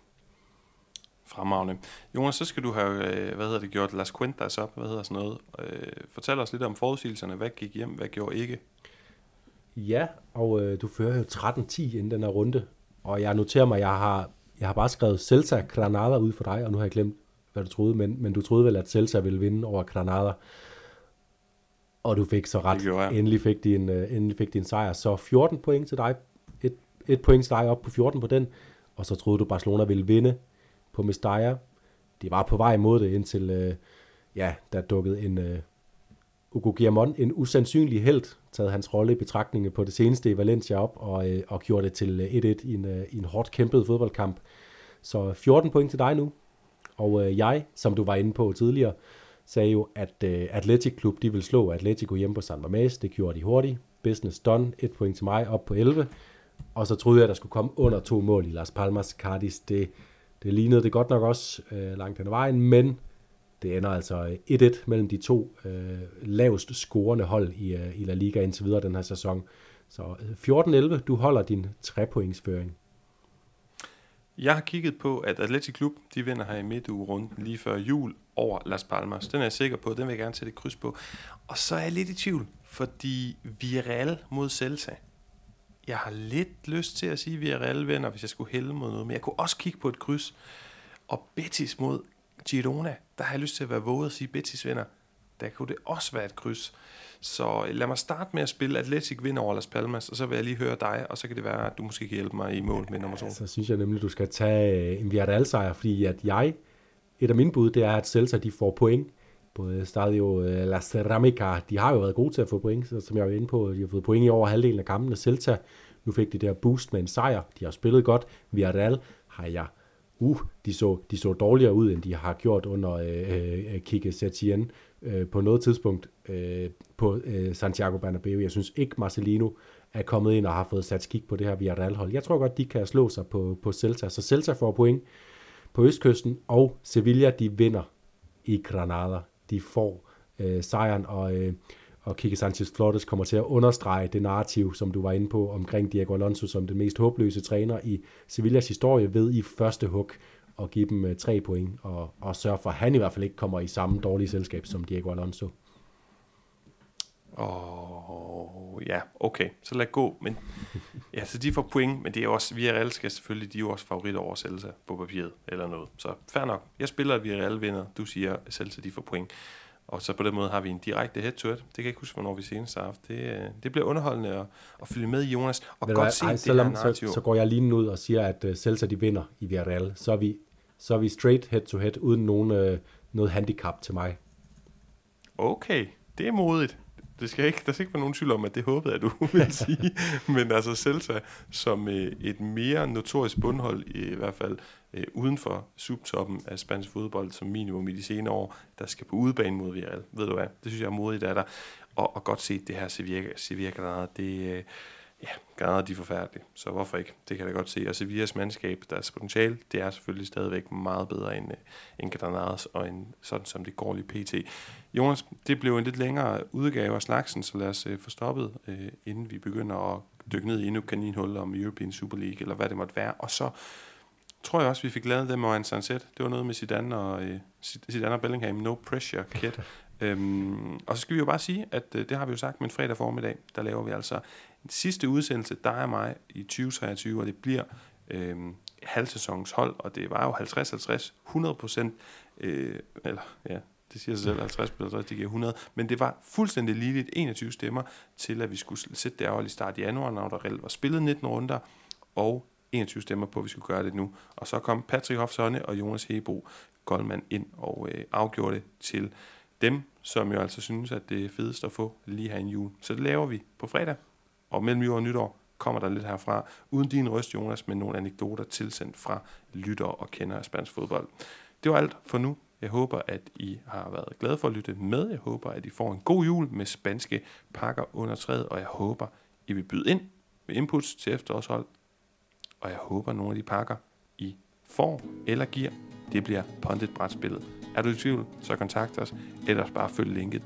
Fremragende. Jonas, så skal du have, øh, hvad hedder det, gjort Las Cuentas op, hvad hedder sådan noget. Øh, fortæl os lidt om forudsigelserne. Hvad gik hjem, hvad gjorde ikke? Ja, og øh, du fører jo 13-10 inden den her runde. Og jeg noterer mig, jeg har, jeg har bare skrevet Celta Granada ud for dig, og nu har jeg glemt, hvad du troede, men, men du troede vel, at Celta ville vinde over Granada. Og du fik så ret. Endelig fik, de en, uh, endelig fik de en sejr. Så 14 point til dig. Et, et point til dig op på 14 på den. Og så troede du, Barcelona ville vinde på Mestalla. De var på vej mod det, indtil øh, ja, der dukkede en øh, Ugo Guillamon, en usandsynlig held, taget hans rolle i betragtning på det seneste i Valencia op og, øh, og gjorde det til øh, 1-1 i en, øh, i en hårdt kæmpet fodboldkamp. Så 14 point til dig nu. Og øh, jeg, som du var inde på tidligere, sagde jo, at øh, Atletic Klub de vil slå Atletico hjemme på San Mamés. Det gjorde de hurtigt. Business done. Et point til mig op på 11. Og så troede jeg, at der skulle komme under to mål i Las Palmas. Cardis, det, det lignede det godt nok også øh, langt hen ad vejen, men det ender altså 1-1 mellem de to øh, lavest scorende hold i, øh, i La Liga indtil videre den her sæson. Så øh, 14-11, du holder din 3 pointsføring. Jeg har kigget på, at Atletic Klub, de vinder her i midtugerunden lige før jul over Las Palmas. Den er jeg sikker på, den vil jeg gerne sætte et kryds på. Og så er jeg lidt i tvivl, fordi Villarreal mod Celta. Jeg har lidt lyst til at sige, at Villarreal vinder, hvis jeg skulle hælde mod noget, men jeg kunne også kigge på et kryds. Og Betis mod Girona, der har jeg lyst til at være våget at sige, Betis vinder. Der kunne det også være et kryds. Så lad mig starte med at spille Atletic vinder over Las Palmas, og så vil jeg lige høre dig, og så kan det være, at du måske kan hjælpe mig i mål med nummer to. Så synes jeg nemlig, at du skal tage en Villarreal-sejr, fordi at jeg, et af mine bud, det er, at Celta de får point. Både Stadio øh, La Ceramica, de har jo været gode til at få point, så, som jeg var inde på, de har fået point i over halvdelen af kampene. Celta, nu fik de der boost med en sejr, de har spillet godt. Villarreal har jeg uh, de så, de så dårligere ud, end de har gjort under øh, øh, Kike Setien øh, på noget tidspunkt øh, på øh, Santiago Bernabeu. Jeg synes ikke, Marcelino er kommet ind og har fået sat skik på det her Villarreal-hold. Jeg tror godt, de kan slå sig på, på Celta. Så Celta får point på Østkysten, og Sevilla, de vinder i Granada. De får øh, sejren, og, øh, og Kike Sanchez Flores kommer til at understrege det narrativ, som du var inde på, omkring Diego Alonso som den mest håbløse træner i Sevillas historie, ved i første hug at give dem øh, tre point, og, og sørge for, at han i hvert fald ikke kommer i samme dårlige selskab som Diego Alonso. Åh, oh, ja, okay, så lad gå. Men, ja, så de får point, men det er også, Villarreal skal selvfølgelig, de er jo også favoritter over Celta på papiret, eller noget. Så fair nok. Jeg spiller, at Villarreal vinder. Du siger, at Celta de får point. Og så på den måde har vi en direkte head-to-head. Det kan jeg ikke huske, hvornår vi senest har haft. Det, øh, det bliver underholdende at, at følge med, Jonas. Og godt se det selvom, her så, så, går jeg lige ud og siger, at uh, Celta de vinder i Villarreal. Så er vi, så er vi straight head-to-head, uden nogen, uh, noget handicap til mig. Okay, det er modigt det skal ikke, der skal ikke være nogen tvivl om, at det håbede jeg, du ville sige. Men altså Celta som øh, et mere notorisk bundhold, i, hvert fald øh, uden for subtoppen af spansk fodbold, som minimum i de senere år, der skal på udebane mod Villarreal. Ved du hvad? Det synes jeg er modigt af dig. Og, og godt set det her Sevilla, Sevilla Granada, det, øh, ja, Granada de er forfærdelige, så hvorfor ikke? Det kan jeg da godt se. Og Sevillas mandskab, deres potentiale, det er selvfølgelig stadigvæk meget bedre end, øh, end Granadas, og end sådan som det går lige pt. Jonas, det blev en lidt længere udgave af slagsen, så lad os uh, få stoppet, uh, inden vi begynder at dykke ned i endnu kaninhul om European Super League, eller hvad det måtte være. Og så tror jeg også, vi fik lavet det med en sunset. Det var noget med Zidane og, uh, Zidane og Bellingham, no pressure kid. Øhm, og så skal vi jo bare sige, at øh, det har vi jo sagt, men fredag formiddag, der laver vi altså sidste udsendelse, der er mig, i 2023, og det bliver øh, halvsæsonens hold, og det var jo 50-50, 100 procent, øh, eller ja, det siger sig selv, 50 plus 50, det giver 100, men det var fuldstændig ligeligt 21 stemmer til, at vi skulle sætte det afhold i start i januar, når der reelt var spillet 19 runder, og 21 stemmer på, at vi skulle gøre det nu. Og så kom Patrick Hofsonne og Jonas Hebo Goldman ind og øh, afgjorde det til dem, som jo altså synes, at det er fedest at få lige her en jul. Så det laver vi på fredag, og mellem jord og nytår kommer der lidt herfra, uden din røst, Jonas, med nogle anekdoter tilsendt fra lyttere og kender af spansk fodbold. Det var alt for nu. Jeg håber, at I har været glade for at lytte med. Jeg håber, at I får en god jul med spanske pakker under træet, og jeg håber, I vil byde ind med inputs til efterårshold. Og jeg håber, at nogle af de pakker, I får eller giver, det bliver Pondit Brætspillet. Er du i tvivl, så kontakt os, ellers bare følg linket